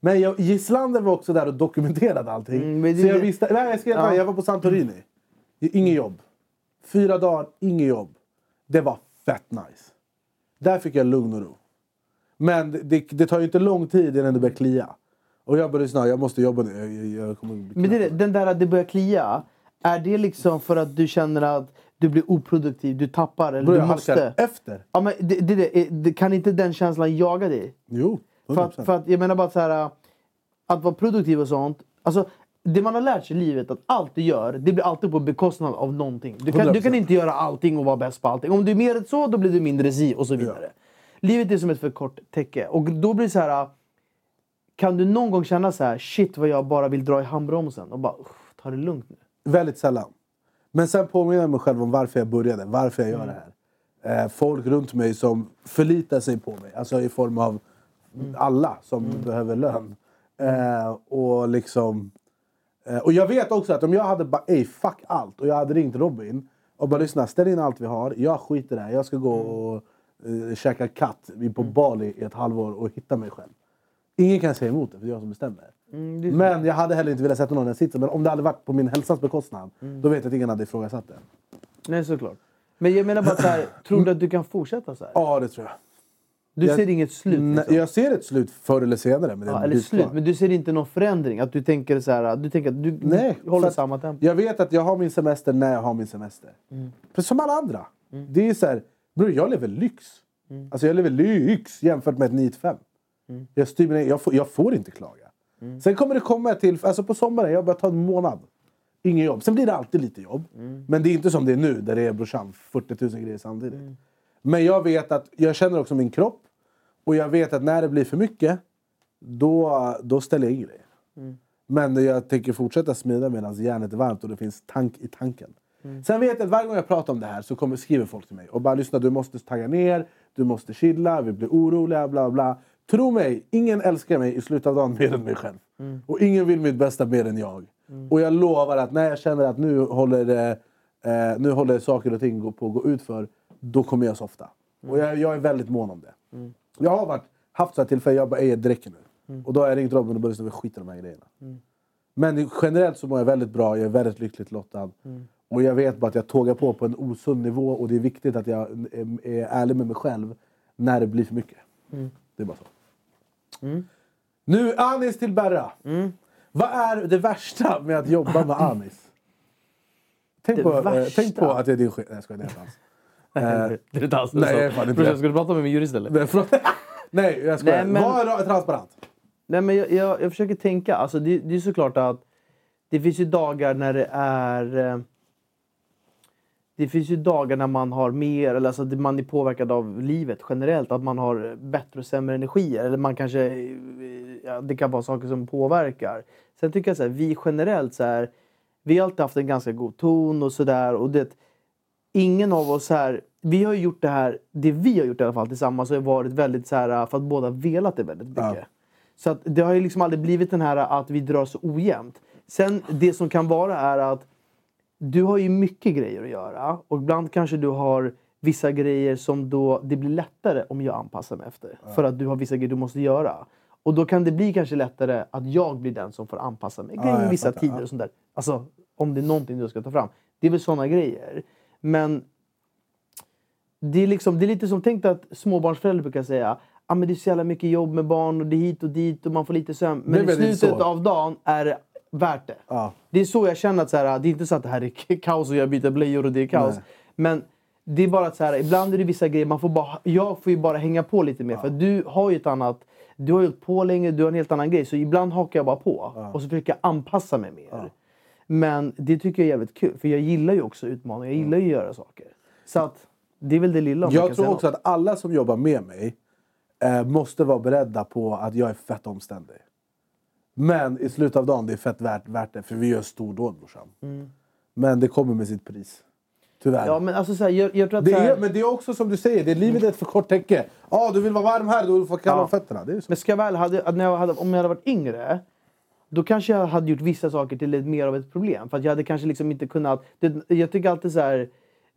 Men jag, Gislander var också där och dokumenterade allting. Mm, det- så jag visste, nej, jag, ska, Ja. jag var på Santorini. Inget jobb. Fyra dagar, inget jobb. Det var fett nice. Där fick jag lugn och ro. Men det, det, det tar ju inte lång tid innan det börjar klia. Och jag bara lyssna, jag måste jobba nu. Jag, jag, jag kommer Men det, den där att det börjar klia, är det liksom för att du känner att du blir oproduktiv, du tappar eller Bror, du jag måste? efter. Ja, men det, det, det, det, kan inte den känslan jaga dig? Jo, 100%. För att, för att, jag menar bara så här, att vara produktiv och sånt. Alltså, det man har lärt sig i livet, att allt du gör, det blir alltid på bekostnad av någonting. Du kan, du kan 100%. inte göra allting och vara bäst på allting. Om du är mer så, då blir du mindre si och så vidare. Livet är som ett för kort täcke. Och då blir det så här... Kan du någon gång känna så här, shit vad jag bara vill dra i handbromsen och bara, "Uff, ta det lugnt nu. Väldigt sällan. Men sen påminner jag mig själv om varför jag började, varför jag gör det här. Eh, folk runt mig som förlitar sig på mig, alltså i form av alla som behöver lön. Eh, och liksom... Eh, och jag vet också att om jag hade bara, ey fuck allt, och jag hade ringt Robin och bara lyssna, ställ in allt vi har, jag skiter i det här, jag ska gå och eh, käka katt på Bali i ett halvår och hitta mig själv. Ingen kan säga emot det, för det är jag som bestämmer. Men jag hade heller inte velat sätta någon i den sitsen. Men om det hade varit på min hälsans bekostnad, då vet jag att ingen hade ifrågasatt det. Nej, såklart. Men jag menar bara så här, tror du att du kan fortsätta så här? Ja, det tror jag. Du jag- ser inget slut? Liksom. Jag ser ett slut förr eller senare. Men Ja, eller slut, men du ser inte någon förändring? Att du tänker så här, du tänker att du Nej, håller samma tempo? Jag vet att jag har min semester när jag har min semester. Mm. För som alla andra. Det är så här, bror jag lever lyx. Mm. Alltså jag lever lyx jämfört med ett 9 5. Jag, styr mina, jag, får, jag får inte klaga. Mm. Sen kommer det komma till, alltså på sommaren, jag bara ta en månad. Ingen jobb. Sen blir det alltid lite jobb. Mm. Men det är inte som det är nu där det är brorsan 40 000 grejer samtidigt. Men jag vet att, jag känner också min kropp. Och jag vet att när det blir för mycket, då, då ställer jag in grejer. Men jag tänker fortsätta smida medan järnet är varmt och det finns tank i tanken. Sen vet jag att varje gång jag pratar om det här så kommer, skriver folk till mig och bara lyssna du måste tagga ner, du måste chilla, vi blir oroliga, bla bla. Tro mig, ingen älskar mig i slutet av dagen mer än mig själv. Och ingen vill mitt bästa mer än jag. Och jag lovar att när jag känner att nu håller, det, eh, nu håller saker och ting på att gå ut för då kommer jag softa. Och jag, jag är väldigt mån om det. Jag har varit, haft så här tillfällen, jag bara, "Ey, det räcker nu. Och då har jag ringt Robin och bara, "Vi skiter i de här grejerna. Men generellt så mår jag väldigt bra, jag är väldigt lyckligt lottad. Och jag vet bara att jag tågar på på en osund nivå och det är viktigt att jag är, är ärlig med mig själv när det blir för mycket. Det är bara så. Nu Anis till Berra. Vad är det värsta med att jobba med Anis? Tänk, Det på, eh, tänk på att det är din chef. Nej jag skojar, det är inte alls. Eh, det är inte alls nej, jag är fan inte Brorsan, det. ska du prata med min jurist eller? nej, förlåt. nej, jag skojar. Nej, men- Var ra- transparent. Nej, men jag, jag, jag försöker tänka. Alltså, det, det är såklart att det finns ju dagar när det är... eh, Det finns ju dagar när man har mer, eller alltså man är påverkad av livet generellt. Att man har bättre och sämre energier. Eller man kanske... Ja, det kan vara saker som påverkar. Sen tycker jag så här, vi generellt så här... Vi har alltid haft en ganska god ton och sådär. Och det, ingen av oss här... Vi har ju gjort det här, det vi har gjort i alla fall tillsammans har varit väldigt så här för att båda velat det väldigt mycket. Ja. Så att det har ju liksom aldrig blivit den här att vi drar så ojämnt. Sen det som kan vara är att du har ju mycket grejer att göra och ibland kanske du har vissa grejer som då det blir lättare om jag anpassar mig efter. För att du har vissa grejer du måste göra. Och då kan det bli kanske lättare att jag blir den som får anpassa mig. Ja, Ja, vissa fattar, tider ja. och sånt där. Alltså om det är någonting du ska ta fram. Det är väl såna grejer. Men det är, liksom, det är lite som, tänk dig att småbarnsföräldrar brukar säga ah, men det är så jävla mycket jobb med barn och det är hit och dit och man får lite sömn. Men i slutet av dagen är det värt det. Ja. Det är så jag känner att så här, det är inte så att det här är kaos och jag byter blöjor och det är kaos. Nej. Men det är bara att så här, ibland är det vissa grejer, man får bara, jag får ju bara hänga på lite mer. För du har ju ett annat, du har gjort på länge, du har en helt annan grej. Så ibland hakar jag bara på och så försöker jag anpassa mig mer. Men det tycker jag är jävligt kul, för jag gillar ju också utmaningar. Jag gillar ju att göra saker. Så att det är väl det lilla om jag Jag tror också något. att alla som jobbar med mig eh, måste vara beredda på att jag är fett omständig. Men i slutet av dagen, det är fett värt, värt det. För vi gör stordåd brorsan. Men det kommer med sitt pris. Tyvärr. Mm. Ja, men alltså så här, jag, jag tror att det så här, är, men det är också som du säger, det är livet är ett för kort täcke. Ja, du vill vara varm här, då får du kalla Ja. fötterna. Det är så. Men ska jag väl, hade, att när jag hade, om jag hade varit yngre då kanske jag hade gjort vissa saker till ett, mer av ett problem. För jag hade kanske liksom inte kunnat... Det, jag tycker alltid så här...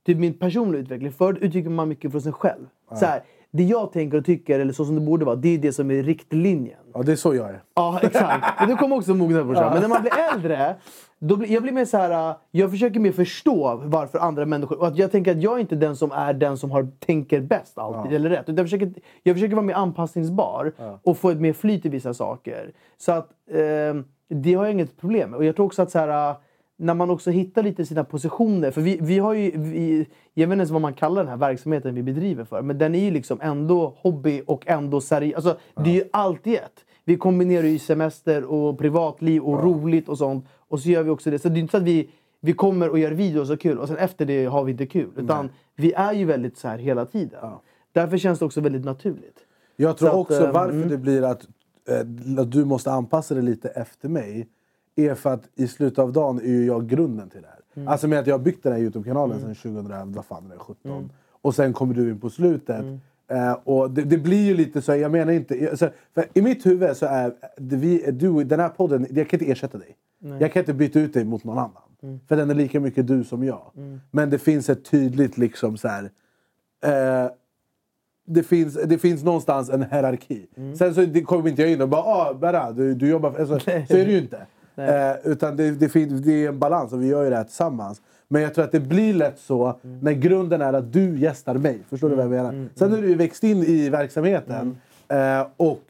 Typ min personliga utveckling. Förut uttrycker man mycket från sig själv. Så här, det jag tänker och tycker, eller så som det borde vara, det är det som är riktlinjen. Ja, det är så jag är. Ja, exakt. Men du kommer också mogna brorsan. Men när man blir äldre, då blir, jag blir mer så här. Jag försöker mer förstå varför andra människor... Och att jag tänker att jag är inte den som är den som har, tänker bäst alltid, eller rätt. Jag försöker, jag försöker vara mer anpassningsbar och få ett mer flyt i vissa saker. Så att ehm, det har jag inget problem med. Och jag tror också att så här... När man också hittar lite sina positioner. För vi, vi har ju... Vi, jag vet inte ens vad man kallar den här verksamheten vi bedriver för. Men den är ju liksom ändå hobby och ändå seriös. Alltså, Det är ju allt i ett. Vi kombinerar ju semester och privatliv och roligt och sånt. Och så gör vi också det. Så det är inte så att vi, vi kommer och gör videos och kul och sen efter det har vi inte kul. Utan vi är ju väldigt så här hela tiden. Därför känns det också väldigt naturligt. Jag tror Så att, också eh, varför mm. det blir att, eh, att du måste anpassa dig lite efter mig är för att i slutet av dagen är ju jag grunden till det här. Mm. Alltså med att jag har byggt den här Youtube-kanalen sedan 2011, vad fan är det, 17. Och sen kommer du in på slutet. Mm. Eh, och det, det blir ju lite så, jag menar inte... Alltså, för I mitt huvud så är vi, du, den här podden, jag kan inte ersätta dig. Jag kan inte byta ut dig mot någon annan. Mm. För den är lika mycket du som jag. Men det finns ett tydligt liksom så här... Eh, det finns, det finns någonstans en hierarki. Mm. Sen så kommer inte jag in och bara ah, Berra, du, du jobbar... Alltså, så är det ju inte. Eh, utan det, det, det är en balans och vi gör ju det här tillsammans. Men jag tror att det blir lätt så Mm. när grunden är att du gästar mig. Förstår du vad jag menar? Sen har du ju växt in i verksamheten. Mm. Eh, och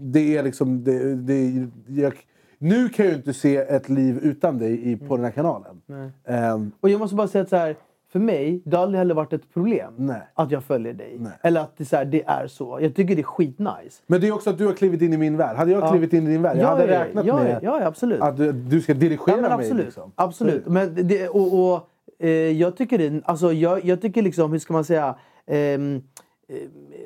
det är liksom... Det, det, jag, nu kan jag ju inte se ett liv utan dig i, på den här kanalen. Ehm, Och jag måste bara säga att så här, för mig, det har aldrig heller varit ett problem Nej. att jag följer dig. Nej. Eller att det, så här, det är så. Jag tycker det är skitnice. Men det är också att du har klivit in i min värld. Hade jag klivit in i din värld, jag hade ja, räknat ja, med ja, ja, absolut. att du, du ska dirigera Ja, mig. absolut. Liksom. absolut. Men det, och, och, eh, jag tycker det, alltså, jag, jag tycker liksom, hur ska man säga, ehm, eh,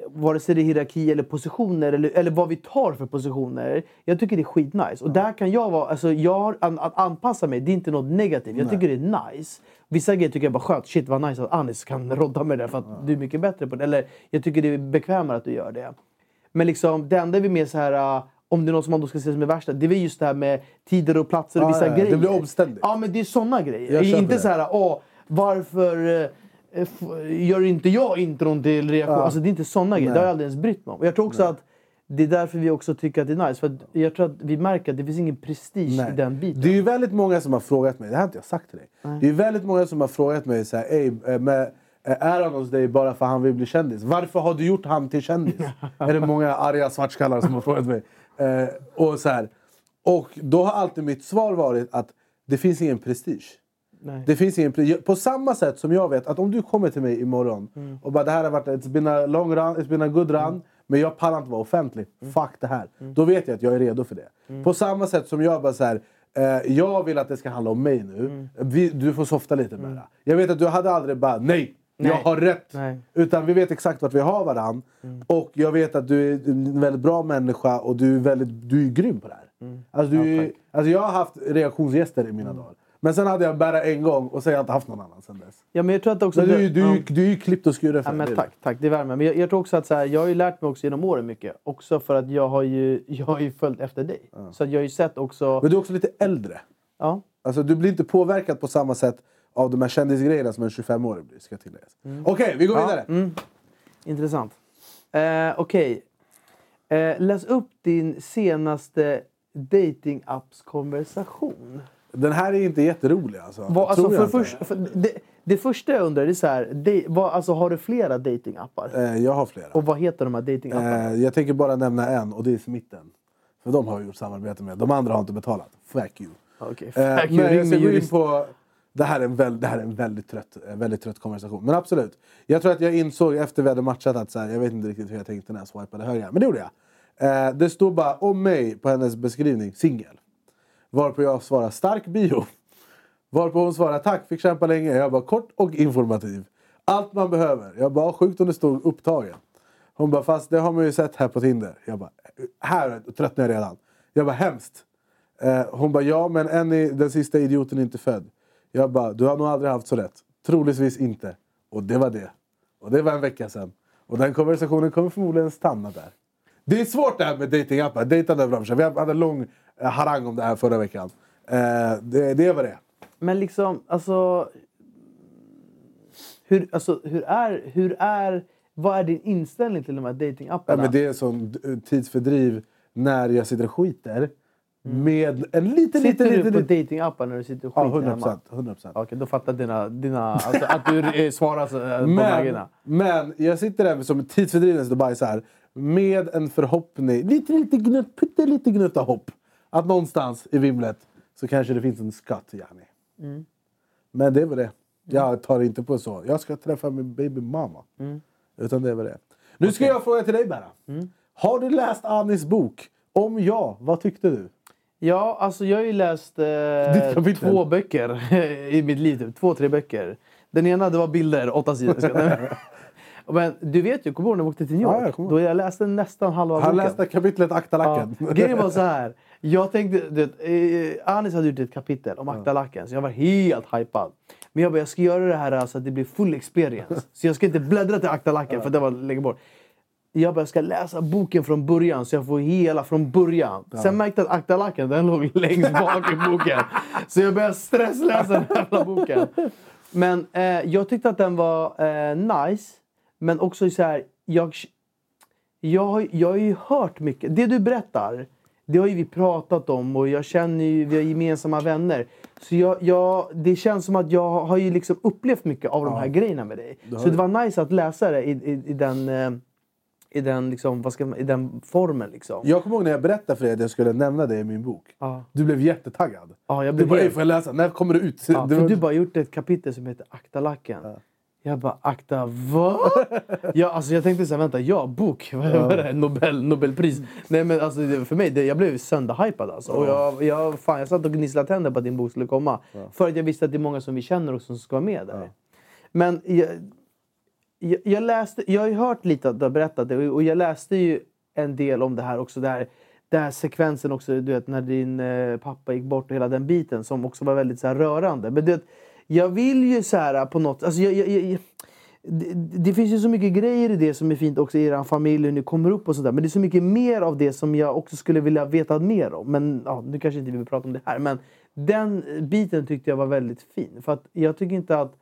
vare sig det är hierarki eller positioner eller, eller vad vi tar för positioner. Jag tycker det är skitnice. Och där kan jag vara, alltså jag har, att anpassa mig, det är inte något negativt. Jag tycker det är nice. Vissa grejer tycker jag bara skönt. Shit vad nice att Anis kan rodda med det för att du är mycket bättre på det. Eller jag tycker det är bekvämare att du gör det. Men liksom, det enda väl mer så här... uh, om det är något som man då ska se som är värsta, det är väl just det här med tider och platser och Ja, vissa ja, ja. grejer. Det blir omständigt. Ja, men det är såna grejer. Inte det. så här, åh, varför f- gör inte jag intron till reaktion? Alltså det är inte såna grejer. Det har jag aldrig ens brytt mig om. Och jag tror också att det är därför vi också tycker att det är nice. För jag tror att vi märker att det finns ingen prestige Nej. i den biten. Det är ju väldigt många som har frågat mig, det här har inte jag sagt till dig. Det är ju väldigt många som har frågat mig så här, eh, men, eh, är han hos dig bara för att han vill bli kändis? Varför har du gjort han till kändis? är det många arga svartskallar som har frågat mig. Eh, och, så här. och då har alltid mitt svar varit att det finns ingen prestige. Nej. Det finns ingen, på samma sätt som jag vet att om du kommer till mig imorgon Mm. och bara det här har varit it's been a long run, it's been a good run, men jag pallar inte vara offentlig. Mm. Fuck det här. Då vet jag att jag är redo för det. På samma sätt som jag bara så här, eh, jag vill att det ska handla om mig nu. Mm. Vi, du får softa lite med det. Jag vet att du hade aldrig bara nej, jag Nej. har rätt. Nej. Utan vi vet exakt vart vi har varann. Och jag vet att du är en väldigt bra människa och du är, väldigt, du är grym på det här. Alltså, du, är- alltså, jag har haft reaktionsgäster i mina dagar. Men sen hade jag bara en gång och sen har jag inte haft någon annan sen dess. Ja, men jag tror att också... Men du, du, du, ja. du, är ju klippt och skuren för Ja, men det. tack, tack, det värmer. Men jag, jag tror också att så här, jag har ju lärt mig också genom åren mycket. Också för att jag har ju, jag har ju följt efter dig. Så att jag har ju sett också... Men du är också lite äldre. Ja, Alltså, du blir inte påverkad på samma sätt av de här kändisgrejerna som en 25-årig blir. Ska tilläggas. Okej, vi går vidare. intressant. Eh, Okej. Eh, läs upp din senaste dating-apps-konversation. Den här är inte jätterolig alltså. Vad, alltså, för först, för det, det första jag undrar är så här, de, vad, alltså, har du flera datingappar? Eh, jag har flera. Och vad heter de här datingapparna? Eh, jag tänker bara nämna en och det är Smitten. För de har jag gjort samarbete med. De andra har inte betalat. Fuck you. Okej, Eh, fuck you, men jag ska gå in på... Det här är en, väl, det här är en väldigt, trött, eh, väldigt trött konversation. Men absolut. Jag tror att jag insåg efter vi hade matchat att så här, jag vet inte riktigt hur jag tänkte när jag swipade höger. Men det gjorde jag. Eh, det stod bara om mig på hennes beskrivning, singel. Varpå jag svarar stark bio. Varpå hon svarar tack, fick kämpa länge. Jag bara kort och informativ. Allt man behöver. Jag bara sjukt om det stod upptagen. Hon bara fast det har man ju sett här på Tinder. Jag bara här tröttnar jag redan. Jag bara hemskt. Eh, hon bara ja men än är den sista idioten inte född. Jag bara du har nog aldrig haft så rätt. Troligtvis inte. Och det var det. Och det var en vecka sedan. Och den konversationen kommer förmodligen stanna där. Det är svårt det här med datingappar. Dejtande över branschen. Vi hade en lång eh, harang om det här förra veckan. Eh, det, det är vad det är. Men liksom, alltså... Hur, alltså, hur är... Hur är vad är din inställning till de här Ja, datingapparna? men det är sån eh, tidsfördriv när jag sitter och skiter. Med en liten, Sitter liten, du på datingappar när du sitter och ja, skiter 100 hemma? procent. 100 procent. Okej, då fattar dina... dina alltså, att du svarar eh, på Men, men jag sitter där som tidsfördriv och bajsar. Med en förhoppning, lite, lite gnutt, pyttelite gnutta hopp. Att någonstans i vimlet så kanske det finns en skatt, yani. Mm. Men det är väl det. Jag tar inte på så. Jag ska träffa min baby mama. Mm. Utan det är väl det. Nu ska jag fråga till dig Berra. Har du läst Anis bok? Om ja, vad tyckte du? Ja, alltså jag har ju läst eh, två böcker i mitt liv. Typ. Två, tre böcker. Den ena det var bilder, åtta sidor. Men- du vet ju, kommer du ihåg när vi åkte till New Ja, York? jag kommer då jag läste nästan halva Han boken. läste kapitlet Akta Ja, grejen var så här. Jag tänkte, du vet, eh, Anis hade gjort ett kapitel om Akta lacken, så jag var helt hypad. Men jag bara, jag ska göra det här så att det blir full experience. Så jag ska inte bläddra till Akta lacken, för det var längre bort. Jag bara, jag ska läsa boken från början så jag får hela från början. Sen märkte jag att Akta lacken, den låg längst bak i boken. Så jag började stressläsa den jävla boken. Men eh, jag tyckte att den var eh, nice. Men också så här, jag, jag, har, jag har ju hört mycket. Det du berättar, det har ju vi pratat om och jag känner ju, vi har gemensamma vänner. Så jag, jag, det känns som att jag har ju liksom upplevt mycket av de här grejerna med dig. Så det var nice att läsa det i, i, i den, eh, i den, liksom, vad ska man, i den formen. Liksom. Jag kommer ihåg när jag berättade för dig att jag skulle nämna det i min bok. Ja. Du blev jättetaggad. Ja, jag Du blev bara, "Ey, helt- får jag läsa? När kommer det ut? Ja, Det för var- du bara gjort ett kapitel som heter Akta lacken. Jag bara, akta vad? ja, alltså jag tänkte så här, vänta, ja, bok? Vad är det? Nobel, Nobelpris? Nej men alltså det- för mig, det, jag blev sönderhypad alltså. Och jag, jag, fan, jag satt och gnisslade tänder på att din bok skulle komma. För att jag visste att det är många som vi känner och som ska vara med där. Men jag, jag, jag läste, jag har ju hört lite att du har berättat det och jag läste ju en del om det här också. Det här, den här sekvensen också, du vet när din eh, pappa gick bort och hela den biten som också var väldigt så här, rörande. Men du vet, jag vill ju så här på något... Alltså jag, jag, jag, det, det finns ju så mycket grejer i det som är fint också i er familj, hur ni kommer upp och sådär. Men det är så mycket mer av det som jag också skulle vilja veta mer om. Men ja, nu kanske inte vi vill prata om det här. Men den biten tyckte jag var väldigt fin. För att jag tycker inte att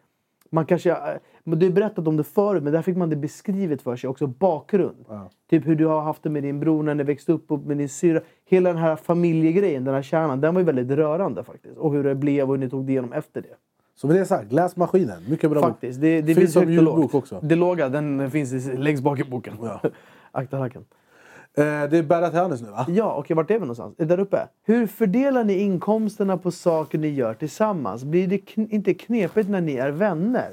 man kanske, eh, du har berättat om det förut, men där fick man det beskrivet för sig. Också bakgrund. Typ hur du har haft det med din bror när ni växte upp och med din syra. Hela den här familjegrejen, den här kärnan, den var ju väldigt rörande faktiskt. Och hur det blev och hur ni tog det igenom efter det. Så med det sagt, läs Maskinen. Mycket bra bok. Faktiskt. Det, det Finns som och ljudbok också. Det låga, den finns längst bak i boken. Ja. Akta lacken. Eh, det är Berra till Anis nu va? Ja, okej. Vart är vi någonstans? Det Där uppe? Hur fördelar ni inkomsterna på saker ni gör tillsammans? Blir det kn- inte knepigt när ni är vänner?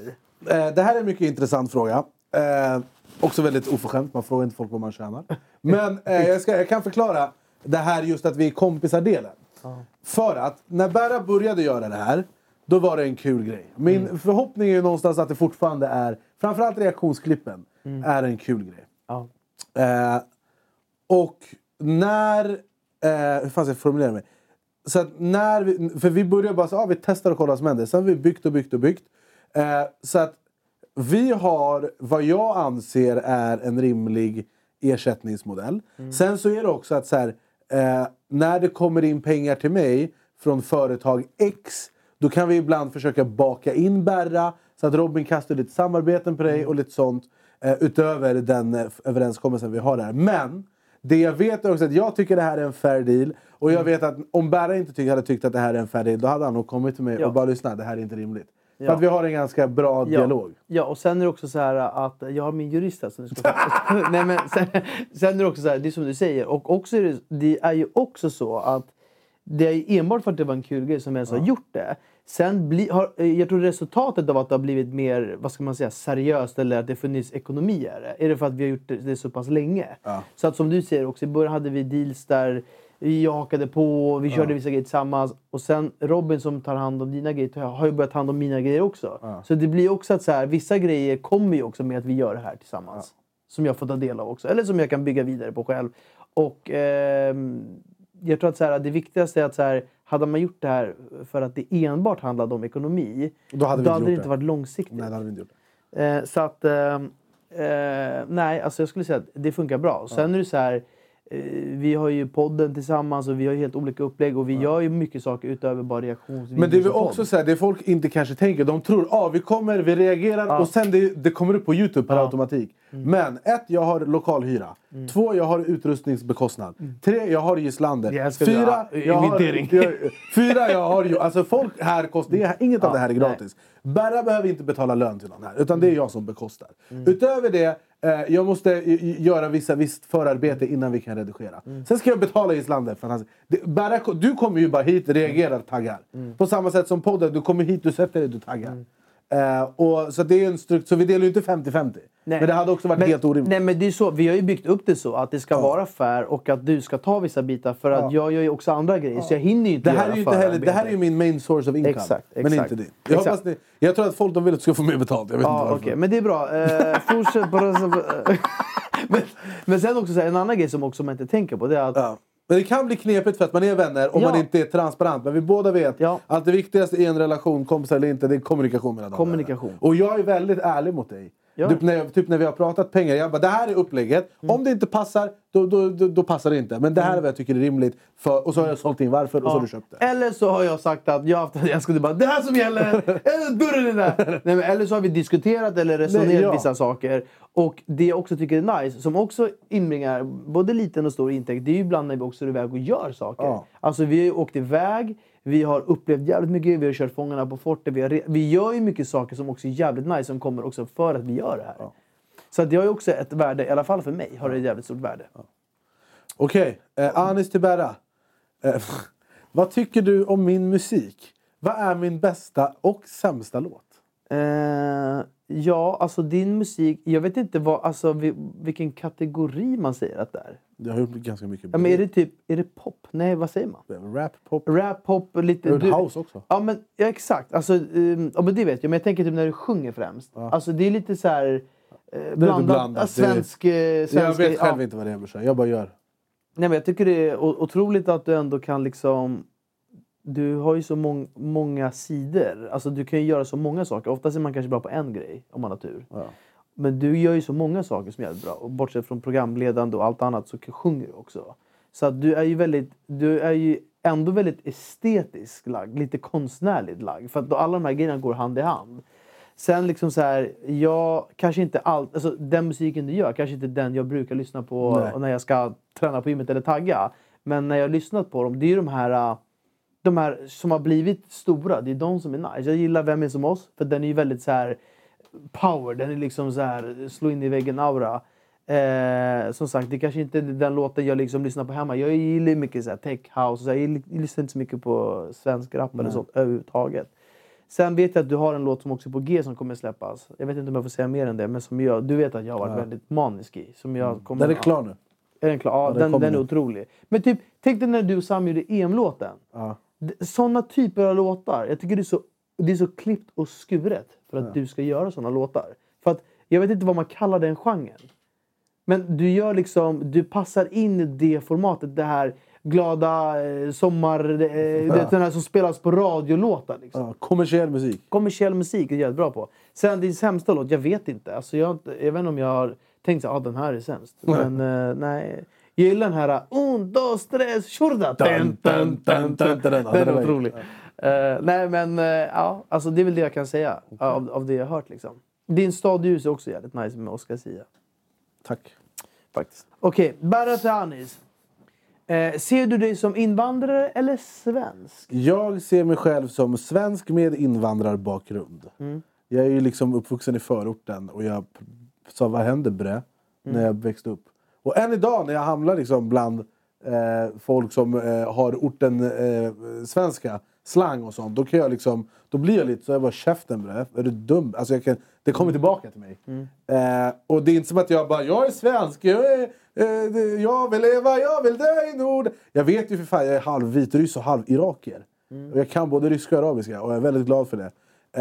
Eh, det här är en mycket intressant fråga. Eh, också väldigt oförskämt, man frågar inte folk vad man tjänar. Men eh, jag, ska, jag kan förklara det här just att vi är kompisar-delen. För att när Berra började göra det här, då var det en kul grej. Min förhoppning är ju någonstans att det fortfarande är, framförallt reaktionsklippen, är en kul grej. Ja. Eh, och när... Eh, hur fan ska jag formulera mig? Så att när vi, för vi började bara så ah, vi testar och kollar vad som händer. Sen har vi byggt och byggt och byggt. Eh, så att vi har vad jag anser är en rimlig ersättningsmodell. Sen så är det också att så här, eh, när det kommer in pengar till mig från företag X då kan vi ibland försöka baka in Berra så att Robin kastar lite samarbeten på dig och lite sånt. Eh, utöver den eh, överenskommelsen vi har där. Men det jag vet är också att jag tycker det här är en fair deal. Och jag vet att om Berra inte tyck, hade tyckt att det här är en fair deal då hade han nog kommit till mig Ja. och bara lyssnat. Det här är inte rimligt. För Ja. att vi har en ganska bra dialog. Ja, och sen är det också så här att jag har min jurist här. Så nu ska Nej, men sen, sen är det också så här, det är som du säger. Och också är det, det är ju också så att det är enbart för att det var en kul grej som ens har gjort det. Sen bli, har, eh, jag tror resultatet av att det har blivit mer vad ska man säga, seriöst eller att det funnits ekonomi i det, är det för att vi har gjort det, så pass länge. Så att som du säger också, i början hade vi deals där jag hakade på, vi körde vissa grejer tillsammans. Och sen Robin som tar hand om dina grejer har ju börjat ta hand om mina grejer också. Så det blir också att så här, vissa grejer kommer ju också med att vi gör det här tillsammans. Som jag får ta del av också. Eller som jag kan bygga vidare på själv. Och ehm, jag tror att så här, det viktigaste är att så här, hade man gjort det här för att det enbart handlade om ekonomi. Då hade vi inte det inte varit långsiktigt. Nej, det hade vi inte gjort. Eh, så att... Eh, eh, nej, alltså jag skulle säga att det funkar bra. Sen är det så här... Eh, vi har ju podden tillsammans och vi har helt olika upplägg och vi gör ju mycket saker utöver bara reaktionsvideos Men det är också så här, det folk inte kanske tänker. De tror ah, vi kommer, vi reagerar och sen det, det kommer upp på Youtube per automatik. Mm. Men ett, jag har lokalhyra. Två, jag har utrustningsbekostnad. Tre, jag har Gislander. Jag Fyra. Ja, jag har, jag, fyra, jag har. Alltså folk här kostar... Det inget av det här är gratis. Berra behöver inte betala lön till någon här. Utan det är jag som bekostar. Mm. Utöver det, eh, jag måste göra vissa, visst förarbete innan vi kan redigera. Mm. Sen ska jag betala för. Det, Berra, du kommer ju bara hit, reagerar, taggar. Mm. På samma sätt som podden. Du kommer hit, du sätter dig, du taggar. Eh, och, så, det är en strukt, så vi delar ju inte 50-50. Nej. Men det hade också varit men, helt orimligt. Nej, men det är så, vi har ju byggt upp det så att det ska vara fair och att du ska ta vissa bitar. För att jag gör ju också andra grejer så jag hinner ju inte Det här, göra är ju inte heller, det här är ju min main source of income. Exakt, Men exakt. inte din. Jag, Exakt. ni, jag tror att folk de vill att du ska få mer betalt. Jag vet inte Ja, varför. okej. Men det är bra. Eh, fortsätt bara. Men, men sen också så här, en annan grej som också man inte tänker på. Det är att Ja. Men det kan bli knepigt för att man är vänner om Ja. man inte är transparent. Men vi båda vet Ja. att det viktigaste i en relation, kompisar eller inte, det är kommunikation mellan. Kommunikation. Och jag är väldigt ärlig mot dig. Ja. Typ, när typ när vi har pratat pengar, jag bara det här är upplägget. Mm. Om det inte passar, då, då, då, då passar det inte. Men det här är vad jag tycker är rimligt. För, och så har jag sålt in varför och så har du köpt det. Eller så har jag sagt att jag haft jag skulle bara det här som gäller! Eh, Dörren är där! Nej, men, eller så har vi diskuterat eller resonerat Nej, ja. vissa saker. Och det jag också tycker är nice, som också inbringar både liten och stor intäkt, det är ju ibland när vi också är iväg och gör saker. Ja. Alltså vi har ju åkt iväg, vi har upplevt jävligt mycket, vi har kört Fångarna på fortet. Vi, har, vi gör ju mycket saker som också är jävligt nice, som kommer också för att vi gör det här. Så att det har ju också ett värde, i alla fall för mig, har det ett jävligt stort värde. Okej, eh, Anis Tibera. Eh, vad tycker du om min musik? Vad är min bästa och sämsta låt? Eh, ja, alltså din musik. Jag vet inte vad, alltså, vi, vilken kategori man säger att det är. Jag har gjort ganska mycket. Ja, men är det typ är det pop? Nej, vad säger man? Rap, pop. Rap, pop, lite... Du- house också. Ja, men, ja exakt. Alltså, um, ja, men det vet jag. Men jag tänker typ när du sjunger främst. Alltså det är lite så här... Eh, blandat. blandat. Ja, svensk... eh, svensk Jag vet själv ja. inte vad det är brorsan. Jag bara gör. Nej, men jag tycker det är otroligt att du ändå kan liksom... Du har ju så mång- många sidor. Alltså du kan ju göra så många saker. Oftast är man kanske bra på en grej om man har tur. Men du gör ju så många saker som är jävligt bra. Och bortsett från programledande och allt annat så sjunger du också. Så att du är ju väldigt... Du är ju ändå väldigt estetisk lagd. Lite konstnärligt lagd. För att då alla de här grejerna går hand i hand. Sen liksom så här, jag kanske inte allt, alltså den musiken du gör kanske inte den jag brukar lyssna på när jag ska träna på gymmet eller tagga. Men när jag har lyssnat på dem, det är ju de här, de här som har blivit stora. Det är de som är nice. Jag gillar Vem är som oss? För den är ju väldigt så här power. Den är liksom så här slå in i väggen aura. Eh, som sagt, det kanske inte är den låten jag liksom lyssnar på hemma. Jag gillar mycket så här, tech house. Så här, jag lyssnar inte så mycket på svensk rap eller sånt överhuvudtaget. Sen vet jag att du har en låt som också är på G som kommer släppas. Jag vet inte om jag får säga mer än det, men som jag, du vet att jag har varit väldigt manisk i. Som jag kommer, Den är klar nu. Är den klar? Ja, den den, kommer den är otrolig. Men typ, tänk dig när du och Sam gjorde EM-låten. Ja. Såna typer av låtar. Jag tycker det är så, det är så klippt och skuret för att du ska göra såna låtar. För att, jag vet inte vad man kallar den genren. Men du gör liksom, du passar in i det formatet. Det här glada eh, sommar... Eh, det är den här som spelas på radiolåtar. Liksom. Ja, kommersiell musik. Kommersiell musik är jag bra på. Sen din sämsta låt, jag vet inte. Alltså, jag, jag vet inte om jag har tänkt så ah, den här är sämst. Men eh, nej. Jag gillar den här un, dos, tres. Ja, Den den är otrolig. Eh, nej men eh, ja, alltså, det är väl det jag kan säga av, av det jag hört. Liksom. Din stad ljus är också jävligt nice med Oscar Sia. Tack. Faktiskt. Okej, Berat Anis. Eh, ser du dig som invandrare eller svensk? Jag ser mig själv som svensk med invandrarbakgrund. Jag är ju liksom uppvuxen i förorten och jag sa vad händer bre? När jag växte upp. Och än idag när jag hamnar liksom bland eh, folk som eh, har orten eh, svenska slang och sånt. Då kan jag liksom, då blir jag lite så jag bara käften bre, är du dum? Alltså jag kan, det kommer tillbaka till mig. Eh, och det är inte som att jag bara, jag är svensk, jag, är, eh, jag vill leva, jag vill dö i nord. Jag vet ju för fan, jag är halv vitryss och halv irakier. Och jag kan både ryska och arabiska och jag är väldigt glad för det.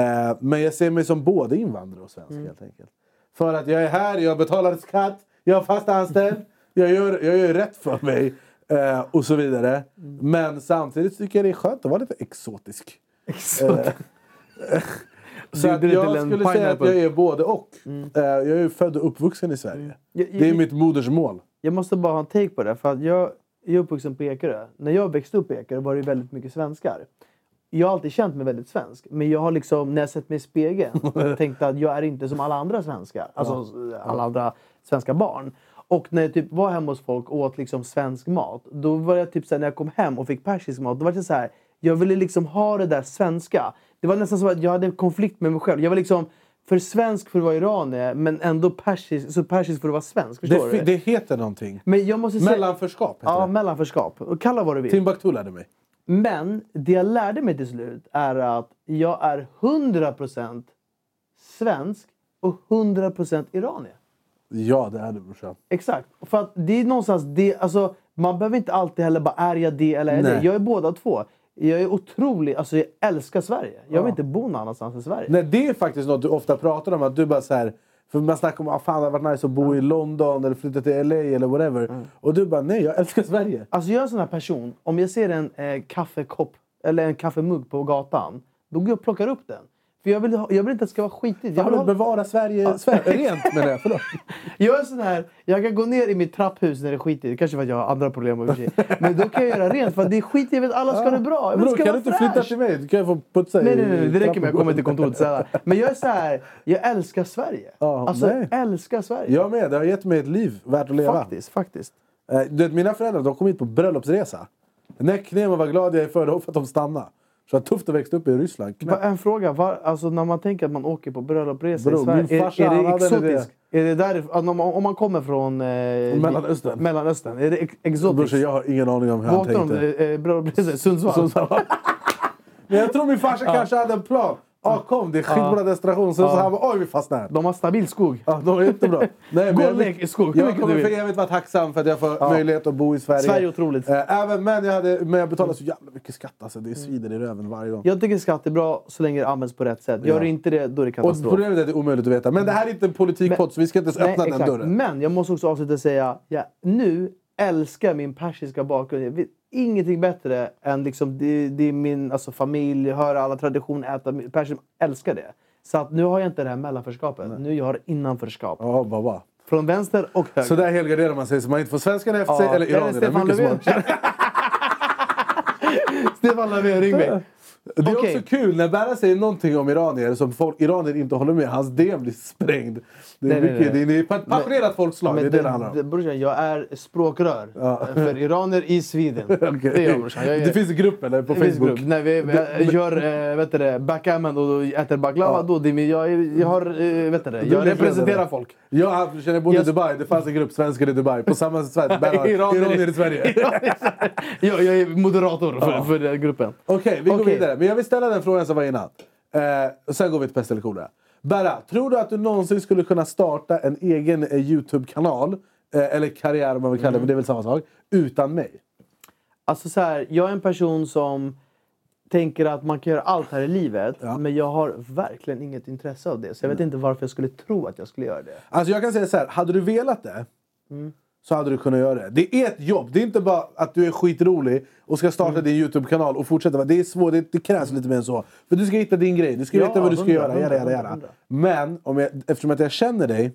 Eh, men jag ser mig som både invandrare och svensk helt enkelt. För att jag är här, jag betalar skatt, jag är fast anställd, jag gör, jag gör rätt för mig. Eh, och så vidare. Men samtidigt tycker jag det är skönt att vara lite exotisk. Eh, så jag skulle säga att jag är både och. Eh, jag är ju född och uppvuxen i Sverige. Jag- Det är jag- mitt modersmål. Jag måste bara ha en take på det. För jag, jag är uppvuxen på Ekerö. När jag växte upp på Ekerö var det väldigt mycket svenskar. Jag har alltid känt mig väldigt svensk. Men jag har liksom, när jag sett mig i spegeln tänkt att jag är inte som alla andra svenskar. Alltså alla andra svenska barn. Och när jag typ var hemma hos folk och åt liksom svensk mat. Då var jag typ såhär, när jag kom hem och fick persisk mat. Då var det så här, jag ville liksom ha det där svenska. Det var nästan som att jag hade en konflikt med mig själv. Jag var liksom för svensk för att vara iranier men ändå persisk, så persisk för att vara svensk. Förstår Det, du? det heter någonting. Men jag måste säga... Mellanförskap heter Ja, det. mellanförskap. Och Kalla vad du vill. Timbuktu lärde mig. Men det jag lärde mig till slut är att jag är 100% svensk och 100% iranier. Ja, det är det brorsan. Exakt. För att det är någonstans det, alltså, man behöver inte alltid heller bara är jag det eller är det. Jag är båda två. Jag är otrolig, alltså jag älskar Sverige. Jag vill inte bo någon annanstans än Sverige. Nej, det är faktiskt något du ofta pratar om. Att du bara så här, för man snackar om att fan, det hade varit nice att bo i London eller flytta till LA eller whatever. Mm. Och du bara nej, jag älskar Sverige. Alltså jag är en sån här person, om jag ser en eh, kaffekopp eller en kaffemugg på gatan, då går jag och plockar upp den. För jag vill, ha, jag vill inte att det ska vara skitigt. Jag vill ha, bevara Sverige, Sverige rent menar jag. Förlåt. Jag är sån här, jag kan gå ner i mitt trapphus när det är skitigt. Kanske för att jag har andra problem och. Men då kan jag göra rent för det är skitigt. Jag vill att alla ska ha det bra. Jag vill Bro, det kan ska du inte flytta till mig? Du kan få putsa Nej, i nej, nej, det räcker med att kommer till kontoret städa. Men jag är så här, jag älskar Sverige. Ja, alltså, nej. jag älskar Sverige. Jag med, det har gett mig ett liv värt att leva. Faktiskt, faktiskt. Eh, Du vet, mina föräldrar de kom hit på bröllopsresa. Ner mig vad glad jag är för det för att de stannade. Så det var tufft att växa upp i Ryssland. Va, en fråga, var, alltså, när man tänker att man åker på bröllopsresa Bro, i Sverige, är, är det exotiskt? Är det där, om, man- om man kommer från eh, Mellanöstern. Mellanöstern, är det ex- exotiskt? Brorsan, jag har ingen aning om hur han Vad åkte de? tänkte. Eh, Sundsvall? Men jag tror min farsa kanske hade en plan. Ah, kom, det är skitbra destination. Sen så han bara, oj vi fastnar här. De har stabil skog. Ja, de är jättebra. Nej, Gå och jag- lek i skog Jag kommer för evigt vara tacksam för att jag får möjlighet att bo i Sverige. Sverige är otroligt. Eh, Även, men, jag hade, men jag betalar så jävla mycket skatt alltså. Det svider i röven varje gång. Jag tycker skatt är bra så länge det används på rätt sätt. Gör det inte det, då är det Och katastrof. problemet är att det är omöjligt att veta. Men det här är inte en politikpodd så vi ska inte ens öppna den exakt. dörren. Men jag måste också avsluta och säga, ja, nu älskar min persiska bakgrund. Jag ingenting bättre än liksom, det, det är min alltså, familj, höra alla traditioner, äta persiska. Älskar det. Så att nu har jag inte det här mellanförskapet. Nu jag har innanförskap. Ja, baba. Från vänster och höger. Så där helgarderar man sig så man inte får svenskarna efter sig Ja, eller eller iranierna. Stefan Löfven. Stefan Löfven, ring mig. Det är Okej. också kul när Berra säger någonting om iranier som folk, iranier inte håller med. Hans DM blir sprängd. Det är, Nej, nej, mycket, nej. Det är passionerat folkslag. Det är det det handlar om. brorsan, jag är språkrör Ja. för iranier i Sweden. Okej. Det är jag brorsan. Jag är, Det finns grupp eller, på det Facebook. grupp. När vi vi gör äh, vet du det, backgammon och äter baklava, Ja. då det jag, jag har, äh, vet du det, jag representerar folk. Jag känner bodde i. Dubai. Det fanns en grupp svenskar i Dubai. På samma sätt. Berra, Iranier. i Sverige. jag, jag är moderator för, Ja. för den gruppen. Okej, vi går Okej. vidare. Men jag vill ställa den frågan som var innan. Eh, och sen går vi till pest eller kolera. Berra, tror du att du någonsin skulle kunna starta en egen eh, Youtube-kanal? Eh, eller karriär om man vill kalla det, men det är väl samma sak. Utan mig? Alltså så här, jag är en person som tänker att man kan göra allt här i livet. Ja. Men jag har verkligen inget intresse av det. Så jag vet inte varför jag skulle tro att jag skulle göra det. Alltså jag kan säga så här, hade du velat det Mm. så hade du kunnat göra det. Det är ett jobb. Det är inte bara att du är skitrolig och ska starta Mm. din Youtube-kanal och fortsätta. Det är svårt, det, det krävs lite mer än så. För du ska hitta din grej, du ska Ja, veta vad du ska hundra, göra. Jada, jada, jada. Men om jag, eftersom att jag känner dig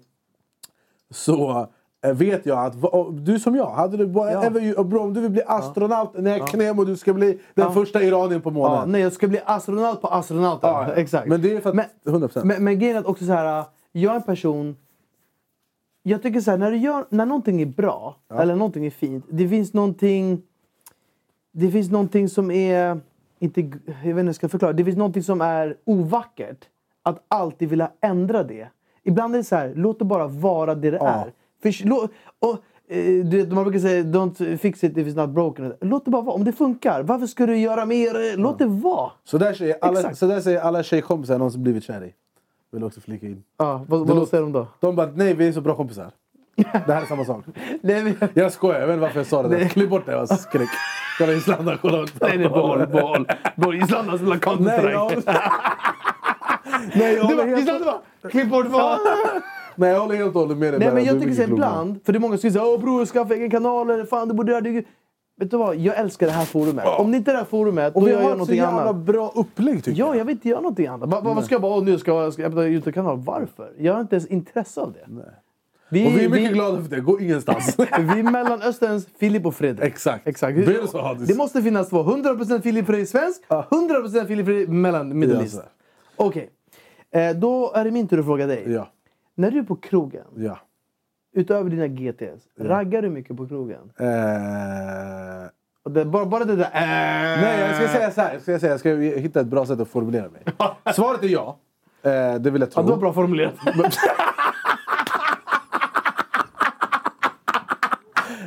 så vet jag att du som jag, hade du bara, Ja. ever, bro, om du vill bli astronaut, när jag knäm och du ska bli den Ja. första iraniern på Ja, månen. nej, jag ska bli astronaut på astronauten. Ja, ja. Exakt. Men det är för att, Men- 100%. Men, men grejen är att också så här, jag är en person... Jag tycker så här, när, du gör, när någonting är bra, eller någonting är fint, det finns någonting... Det finns någonting som är... Inte, jag vet inte hur jag ska förklara. Det finns någonting som är ovackert. Att alltid vilja ändra det. Ibland är det så här, låt det bara vara det det Ja. är. För, lå- och, eh, du man brukar säga don't fix it if it's not broken. Låt det bara vara. Om det funkar, varför ska du göra mer? Låt det vara. Så där säger alla, Exakt. så där säger alla tjejkompisar jag någonsin blivit kär i. Vill också flika in. Ja, vad, vad säger de då? De bara, nej vi är så bra kompisar. Det här är samma sak. Nej, men, Jag skojar, jag vet inte varför jag sa det där. Klipp bort det, jag skrek. Kolla Islanda, kolla. nej, nej, boll, boll. boll. Islanda spelar Counter-Strike. nej, jag håller helt, Islanda bara, klipp bort vad? nej, jag håller helt och hållet med dig. Nej, men jag tycker så ibland, för det är många som säger åh bror, skaffa egen kanal, eller fan du borde göra det. Vet du vad, jag älskar det här forumet. Om det inte är det här forumet, Och då vi gör har jag ett så någonting jävla annat. bra upplägg tycker Ja, jag. jag vill inte göra någonting annat. Va- va- Vad ska jag bara, åh, nu ska jag jag öppna en Youtube-kanal. Varför? Jag har inte ens intresse av det. Vi, Och vi är mycket vi, glada för det, gå ingenstans. vi är Mellanösterns Filip och Fredrik. Exakt. Exakt. Det så, Hadis? Det måste finnas två. 100% Filip Fredrik svensk, 100% Filip Fredrik mellan Middle Ja, East. Okej. Eh, då är det min tur att fråga dig. Ja, När du är på krogen, ja. utöver dina GTs, raggar du mycket på krogen? Eh, det, bara, bara det där... Äh, nej, jag ska säga så här. Jag ska, säga, jag ska hitta ett bra sätt att formulera mig. Svaret är ja. Eh, det vill jag tro. Ja, det var bra formulerat.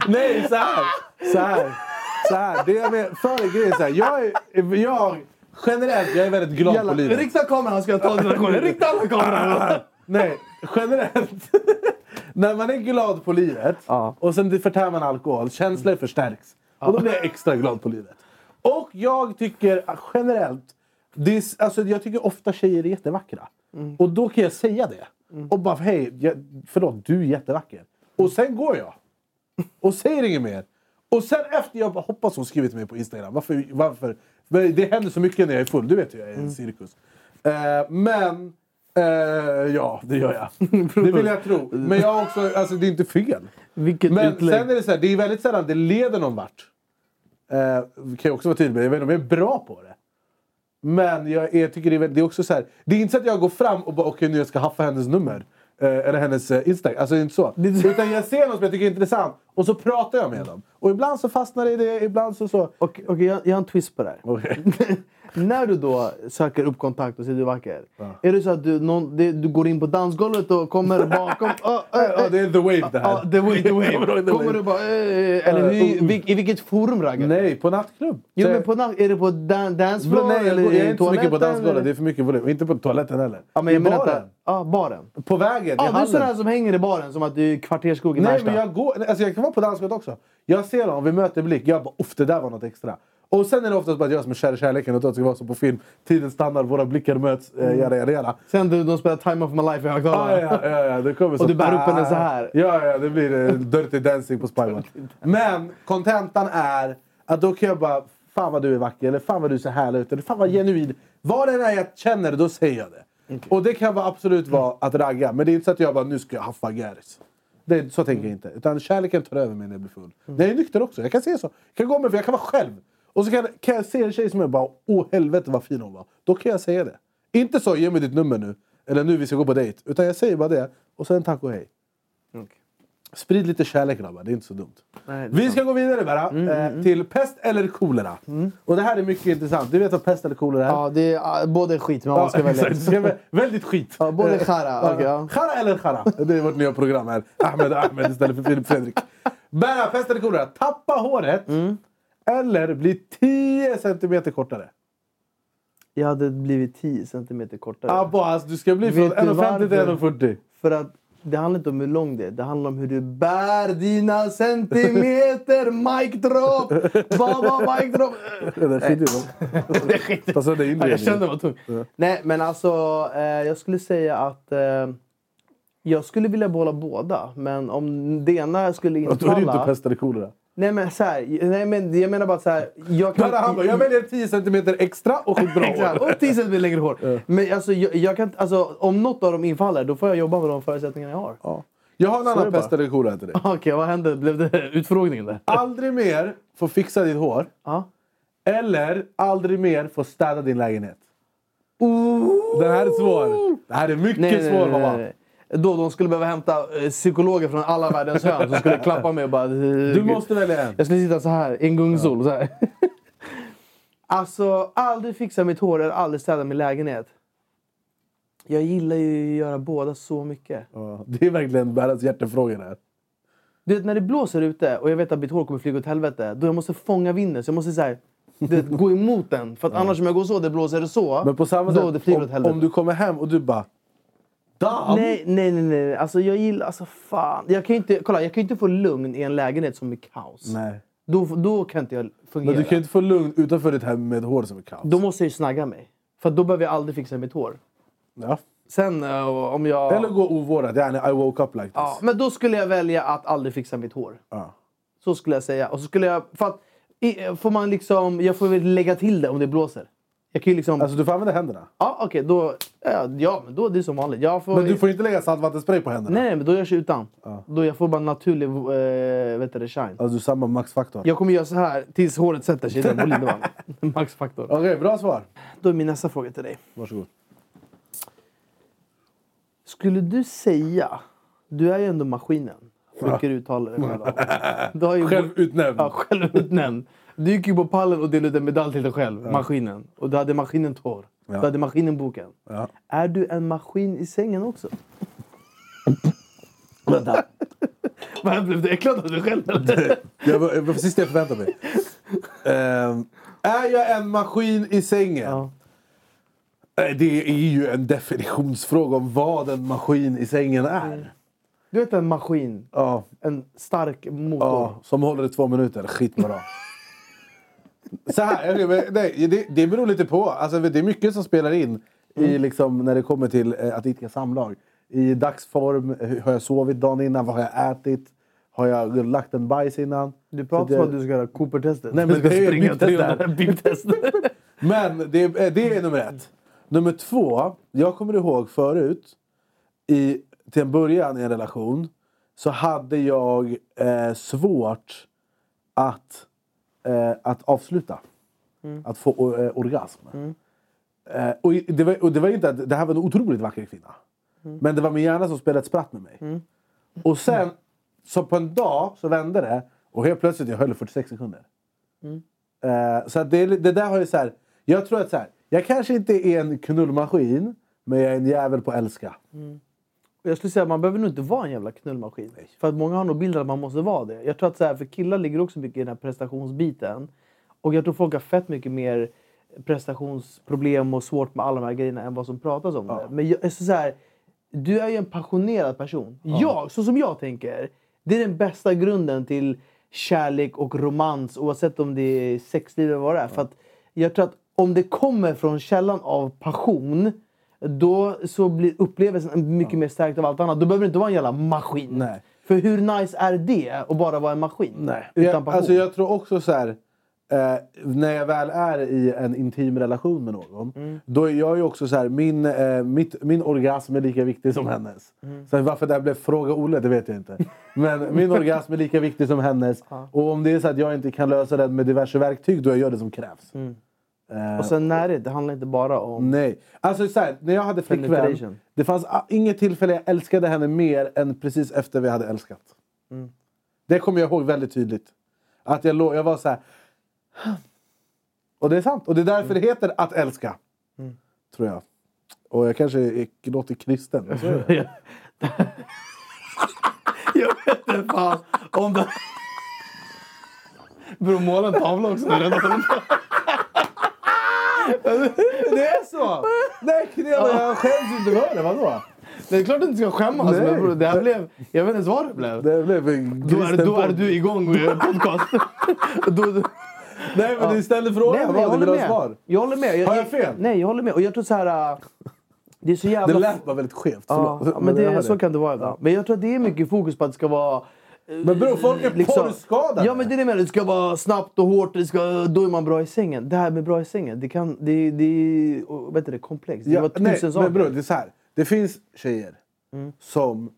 Nej, så här. Så här. Så här. Det jag men, för grejen är så här. Jag, är, jag generellt jag är väldigt glad Jävlar, på livet. Rikta kameran ska jag ta dina. Rikta alla kameror. Nej, generellt. när man är glad på livet Ja. och sen förtär man alkohol, känslor förstärks. Och då blir jag extra glad på livet. Och jag tycker att generellt, det är, alltså, jag tycker ofta tjejer är jättevackra. Mm. Och då kan jag säga det. Och bara hej, jag, förlåt, du är jättevacker. Och sen går jag. Och säger inget mer. Och sen efter jag bara hoppas hon skrivit till mig på Instagram. Varför? varför? Det händer så mycket när jag är full, du vet ju jag är Mm. en cirkus. Eh, men, eh, ja det gör jag. det vill jag tro. Men jag har också, alltså det är inte fel. Vilket Men utlägg. sen är det så här, det är väldigt sällan det leder någon vart. Eh, kan jag också vara tydlig med. Jag vet inte om jag är bra på det. Men jag, är, tycker det är, det är också så här. Det är inte så att jag går fram och bara okej nu jag ska haffa hennes nummer. Eh, eller hennes eh, Instagram. Alltså det är inte så. Utan jag ser något som jag tycker är intressant. Och så pratar jag med dem. Och ibland så fastnar det i det, ibland så så. Okej, okej, jag, jag har en twist på det här. När du då söker upp kontakt och säger du är vacker. Är det så att du, någon, det, du går in på dansgolvet och kommer bakom? Oh, det är the wave det här. The way, the Jag kommer wave. du bara... eh, Eller hur, vil- i vilket forum raggar du? Nej, på nattklubb. Jo, men på, natt- är det på dan, dance jag, floor nej, jag, eller går- jag är i inte så mycket på toaletten, dansgolvet. eller? Det är för mycket volym. Inte på toaletten heller. Ja, men I jag menar baren. inte... Ja, baren. På vägen, Ja, i du är hallen. sån här som hänger i baren som att du är kvartersskog i Nej, Märsta. men jag, går, alltså jag kan vara på dansgolvet också. Jag ser dem, vi möter blick. Jag bara uff, det där var något extra. Och sen är det oftast bara att jag som är kär i kärleken och att det ska vara som på film. Tiden stannar, våra blickar möts. Eh, jada, jada, jada. Sen du, de spelar Time of My Life i Ja, högtalaren. ja, ja, ja, det kommer så. Och du bär upp henne så här. Ja, ja, det blir eh, Dirty Dancing på Spybar. Men kontentan är att då kan jag bara Fan vad du är vacker, eller fan vad du ser härlig ut, eller fan vad genuin. Vad det är jag känner, då säger jag det. Och det kan vara absolut vara att ragga, men det är inte så att jag bara nu ska jag haffa Gäris. Det, så tänker jag inte. Utan kärleken tar över mig när jag blir full. När jag är nykter också. Jag kan säga så. Jag kan gå med för jag kan vara själv. Och så kan, kan jag se en tjej som är bara åh helvete vad fin hon var. Då kan jag säga det. Inte så ge mig ditt nummer nu. Eller nu vi ska gå på dejt. Utan jag säger bara det. Och sen tack och hej. Sprid lite kärlek grabbar, det är inte så dumt. Nej, vi sant. ska gå vidare bara. eh, till pest eller kolera. Och det här är mycket intressant. Du vet vad pest eller kolera är? Ja, det är uh, både skit men man ska välja. väldigt skit. Ja, både Eh, chara, ja. okej, ja. Chara eller chara? Det är vårt nya program här. Ahmed Ahmed istället för Filip Fredrik. Bära pest eller kolera. Tappa håret. Eller bli 10 centimeter kortare. Jag hade blivit 10 centimeter kortare. Abbas, alltså, du ska bli från Vet du 1,50 till varför? 1,40. För att det handlar inte om hur lång det är. Det handlar om hur du bär dina centimeter. Mic drop! Baba, mic drop! Det där skiter är skit. Ja, inredning. jag kände det var tungt. Nej, men alltså eh, jag skulle säga att eh, jag skulle vilja behålla båda. Men om det ena skulle Då är det inte infalla... pest eller kolera. Nej men så här, nej men jag menar bara så här. Jag kan, han bara, jag väljer 10 centimeter extra och ett bra hår. och 10 centimeter längre hår. Men alltså, jag, jag kan, alltså, om något av dem infaller, då får jag jobba med de förutsättningarna jag har. Ja. Jag har en är annan pest eller kolera till dig. Okej, vad hände? Blev det utfrågningen där? Aldrig mer få fixa ditt hår. Ja. Eller aldrig mer få städa din lägenhet. Den här är svår. Det här är mycket Nej, svår nej, nej, nej. Då de skulle behöva hämta eh, psykologer från alla världens hörn som skulle klappa mig och bara... Du måste välja en. Jag skulle sitta så här, i en gungsol. Så här. alltså, aldrig fixa mitt hår eller aldrig städa min lägenhet. Jag gillar ju att göra båda så mycket. Ja, det är verkligen världens hjärtefråga det här. Du vet, när det blåser ute och jag vet att mitt hår kommer flyga åt helvete. Då jag måste fånga vinden. Så jag måste så här, du vet, gå emot den. För att annars om jag går så, det blåser så. Men på samma då det sätt, flyger om, åt helvete. om du kommer hem och du bara... Damm! Nej, nej, nej, nej. Alltså jag gillar... Alltså fan. Jag kan ju inte, kolla, jag kan inte få lugn i en lägenhet som är kaos. Nej. Då, då kan inte jag fungera. Men du kan ju inte få lugn utanför ditt hem med hår som är kaos. Då måste jag ju snagga mig. För då behöver jag aldrig fixa mitt hår. Ja. Sen eh, om jag... Eller gå ovårdat. Yani, I woke up like this. ja, men då skulle jag välja att aldrig fixa mitt hår. Ja. Så skulle jag säga. Och så skulle jag... För att, i- får man liksom... Jag får väl lägga till det om det blåser. Jag kan ju liksom... Alltså du får använda händerna. ja, okej. då... Ja, ja, men då är det som vanligt. Jag får, Men du får inte lägga saltvattenspray på händerna. Nej, men då görs jag utan. Då jag får bara naturlig eh, vet du, shine. Alltså du är samma maxfaktor. Jag kommer göra så här tills håret sätter sig i den volymen. Maxfaktor. Okej, bra svar. Då är min nästa fråga till dig. Varsågod. Skulle du säga... Du är ju ändå maskinen. Brukar uttala det själv. Du har ju Självutnämnd. Ja, självutnämnd. Du gick ju på pallen och delade ut en medalj till dig själv. Maskinen. Och du hade maskinen hår. Ja. Du hade maskinen boken. Ja. Är du en maskin i sängen också? Vänta. Vad Blev du äcklad av dig själv eller? Det var precis det jag förväntade mig. Ehm, är jag en maskin i sängen? Ja. Det är ju en definitionsfråga om vad en maskin i sängen är. Du vet en maskin. Ja, En stark motor. ja, som håller i två minuter. Skitbra. Så här, nej, det, det beror lite på. Alltså, det är mycket som spelar in i, liksom, när det kommer till eh, att idka samlag. I dagsform, eh, har jag sovit dagen innan? Vad har jag ätit? Har jag lagt en bajs innan? Du pratar som att du ska göra Cooper-testet. Nej, men du ska det springa bip-test där. 300 bip-test. Men det, är- det är nummer ett. Nummer två. Jag kommer ihåg förut, i, till en början i en relation, så hade jag eh, svårt att, eh, att avsluta. Att få eh, orgasm. Eh, och, det var, och det var inte att det här var en otroligt vacker kvinna. Men det var min hjärna som spelade ett spratt med mig. Och sen, så på en dag så vände det och helt plötsligt jag höll i 46 sekunder. Eh, så det, det där har ju så här, jag tror att så här, jag kanske inte är en knullmaskin, men jag är en jävel på att älska. Jag skulle säga att man behöver nog inte vara en jävla knullmaskin. För att många har nog bilden att man måste vara det. Jag tror att så här, för killar ligger också mycket i den här prestationsbiten. Och jag tror folk har fett mycket mer prestationsproblem och svårt med alla de här grejerna än vad som pratas om det. Men jag, så så här, du är ju en passionerad person. Jag, så som jag tänker, det är den bästa grunden till kärlek och romans oavsett om det är sexliv eller vad det är. För att jag tror att om det kommer från källan av passion då så blir upplevelsen mycket mer stärkt av allt annat. Då behöver det inte vara en jävla maskin. Nej. För hur nice är det att bara vara en maskin? Nej. Utan Jag, passion. alltså jag tror också så här. eh, när jag väl är i en intim relation med någon, Mm. då är jag ju också så här, min, eh, mitt, min orgasm är lika viktig som hennes. Mm. Sen varför det här blev Fråga Olle, det vet jag inte. Men min orgasm är lika viktig som hennes. Och om det är så att jag inte kan lösa det med diverse verktyg, då jag gör det som krävs. Eh, Och sen närhet, det handlar inte bara om... Nej. Alltså så här, när jag hade flickvän, det fanns inget tillfälle jag älskade henne mer än precis efter vi hade älskat. Det kommer jag ihåg väldigt tydligt. Att jag, låg, jag var så här... Och det är sant. Och det är därför det heter att älska. Tror jag. Och jag kanske är, låter kristen. men så är det. jag vet inte fan om det... Bror, måla en tavla också. Jag är rädd för det. det är så! Nej, Knela, jag skäms inte för det. Vadå? Det är klart att du inte ska skämmas. Nej. Men det här blev... Jag vet inte ens vad det blev. Det blev en Då är, då är du igång och gör podcast. då, då, Nej, men du ställde Nej, frågan. men jag vad du vill ha svar. Jag håller med. Har jag fel? Nej, jag håller med. Och jag tror så här... äh, Det är så jävla... Det lät bara väldigt skevt. Ja, men jag det, hörde. så kan det vara ibland. Men jag tror att det är mycket fokus på att det ska vara... Men bror, folk är porrskadade. Ja men det är det menar. Det ska vara snabbt och hårt. Det ska, då är man bra i sängen. Det här med bra i sängen, det, kan, det, det är vet du, det, komplext. Det Ja, var nej, tusen saker. men bror, det är så här. Det finns tjejer Mm. som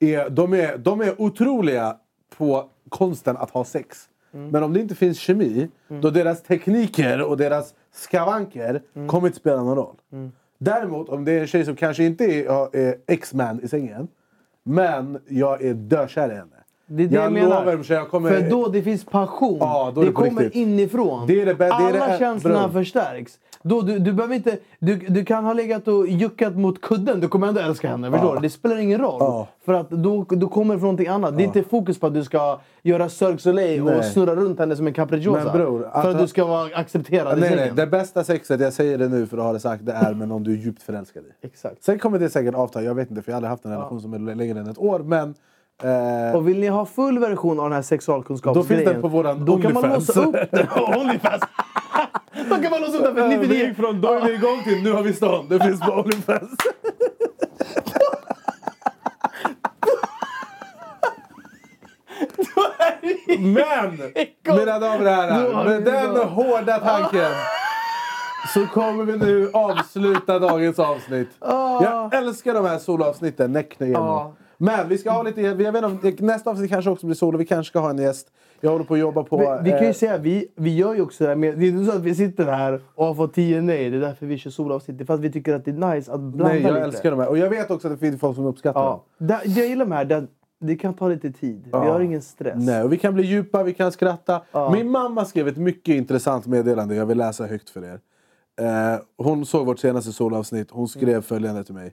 är, de är, de är otroliga på konsten att ha sex. Mm. Men om det inte finns kemi, då deras tekniker och deras skavanker Mm. kommer inte spela någon roll. Däremot om det är en tjej som kanske inte är, är X-man i sängen, men jag är dökär i henne. Det är det jag, jag, menar. lovar, så jag kommer... För då det finns passion. Ja, det det kommer riktigt. inifrån. Det är det det är Alla det- känslorna förstärks. Då, du, du, behöver inte, du, du kan ha legat och juckat mot kudden, du kommer ändå älska henne. Förstår du? Det spelar ingen roll. Ja. För att då, då kommer det från någonting annat. Det är inte fokus på att du ska göra Cirque Soleil och Nej. snurra runt henne som en capricciosa. Men bror, för att- att du ska vara accepterad i Nej, nej, sängen. det bästa sexet, jag säger det nu för att ha det sagt, det är med någon du är djupt förälskad i. Exakt. Sen kommer det säkert avta, jag vet inte för jag har aldrig haft en relation som är längre än ett år. Men eh, Och vill ni ha full version av den här sexualkunskapsgrejen Då finns den på våran Då kan man Onlyfans. låsa upp den. Onlyfans! då kan man låsa upp den för vi 99 gick från då är vi igång till nu har vi stånd. Det finns på Onlyfans. Men, mina damer och herrar, med vi den hårda tanken så kommer vi nu avsluta dagens avsnitt. Jag älskar de här solavsnitten, Näckne igen. Ja. Men vi ska ha lite, jag vet inte, nästa avsnitt kanske också blir solo, vi kanske ska ha en gäst. Jag håller på att jobba på... Vi, vi kan ju eh, säga, vi, vi gör ju också det här med... Det är inte så att vi sitter här och har fått 10 nej. Det är därför vi kör solavsnitt. Det är för att vi tycker att det är nice att blanda Nej, jag lite. älskar de här. Och jag vet också att det finns folk som uppskattar. Ja. Det, jag gillar med det här, det, det kan ta lite tid. Vi har ingen stress. Nej, och vi kan bli djupa, vi kan skratta. Ja. Min mamma skrev ett mycket intressant meddelande. Jag vill läsa högt för er. Eh, hon såg vårt senaste solavsnitt. Hon skrev Mm. följande till mig.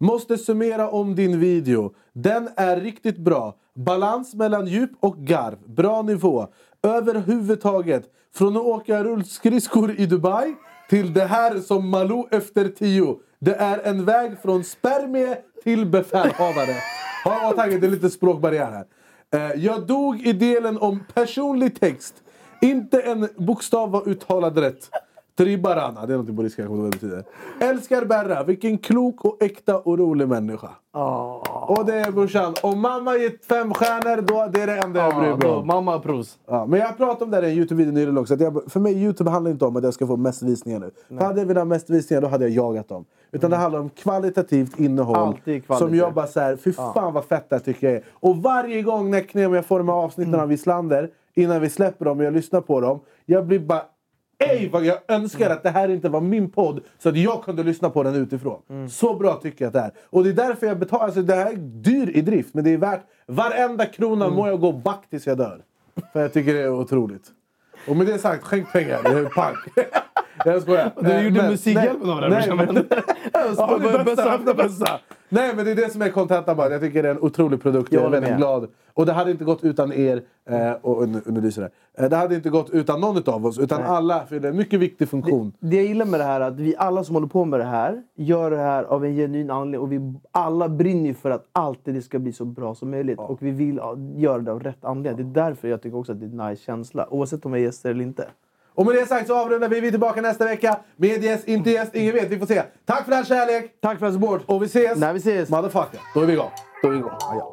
Måste summera om din video. Den är riktigt bra. Balans mellan djup och garv. Bra nivå. Överhuvudtaget. Från att åka rullskridskor i Dubai till det här som Malou efter tio. Det är en väg från spermie till befälhavare. Ha i åtanke, det är lite språkbarriär här. Eh, jag dog i delen om personlig text. Inte en bokstav var uttalad rätt. Tribarana, det är något på ryska, jag kommer ihåg betyder. Älskar Berra, vilken klok och äkta och rolig människa. Och det är brorsan, om mamma gett fem stjärnor, då det är det enda jag bryr Ja, mig då, om. mamma pros. Ja, men jag pratade om det här i en Youtube-video nyligen också. Att jag, för mig Youtube handlar inte om att jag ska få mest visningar nu. För hade jag velat ha mest visningar då hade jag jagat dem. Utan det handlar om kvalitativt innehåll. Som jag bara såhär, fy fan vad fett det här tycker jag är. Och varje gång om jag får de här avsnitten Mm. av Wislander, innan vi släpper dem och jag lyssnar på dem. Jag blir bara Ej vad jag önskar att det här inte var min podd så att jag kunde lyssna på den utifrån. Mm. Så bra tycker jag att det är. Och det är därför jag betalar. Alltså det här är dyr i drift men det är värt varenda krona Mm. må jag gå back tills jag dör. För jag tycker det är otroligt. Och med det sagt, skänk pengar. Det är pank. jag skojar. Du Eh, gjorde men- Musikhjälpen av det nej, här, nej, brorsan. Ja, det det bästa. Nej men det är det som är kontentan bara. Jag tycker det är en otrolig produkt. Jag, Jag är väldigt med. glad. Och det hade inte gått utan er. Eh, och nu, nu lyser det. Eh, det hade inte gått utan någon av oss. Utan alla fyller en mycket viktig funktion. Det jag gillar med det här är att vi alla som håller på med det här gör det här av en genuin anledning. Och vi alla brinner ju för att alltid det ska bli så bra som möjligt. Och vi vill ja, göra det av rätt anledning. Det är därför jag tycker också att det är en nice känsla. Oavsett om vi är gäster eller inte. Och med det sagt så avrundar vi. Vi är tillbaka nästa vecka. Med gäst, inte gäst, ingen vet. Vi får se. Tack för all kärlek! Tack för support! Och vi ses! När vi ses! Motherfucker. Då är vi igång. Då är vi igång. Ja,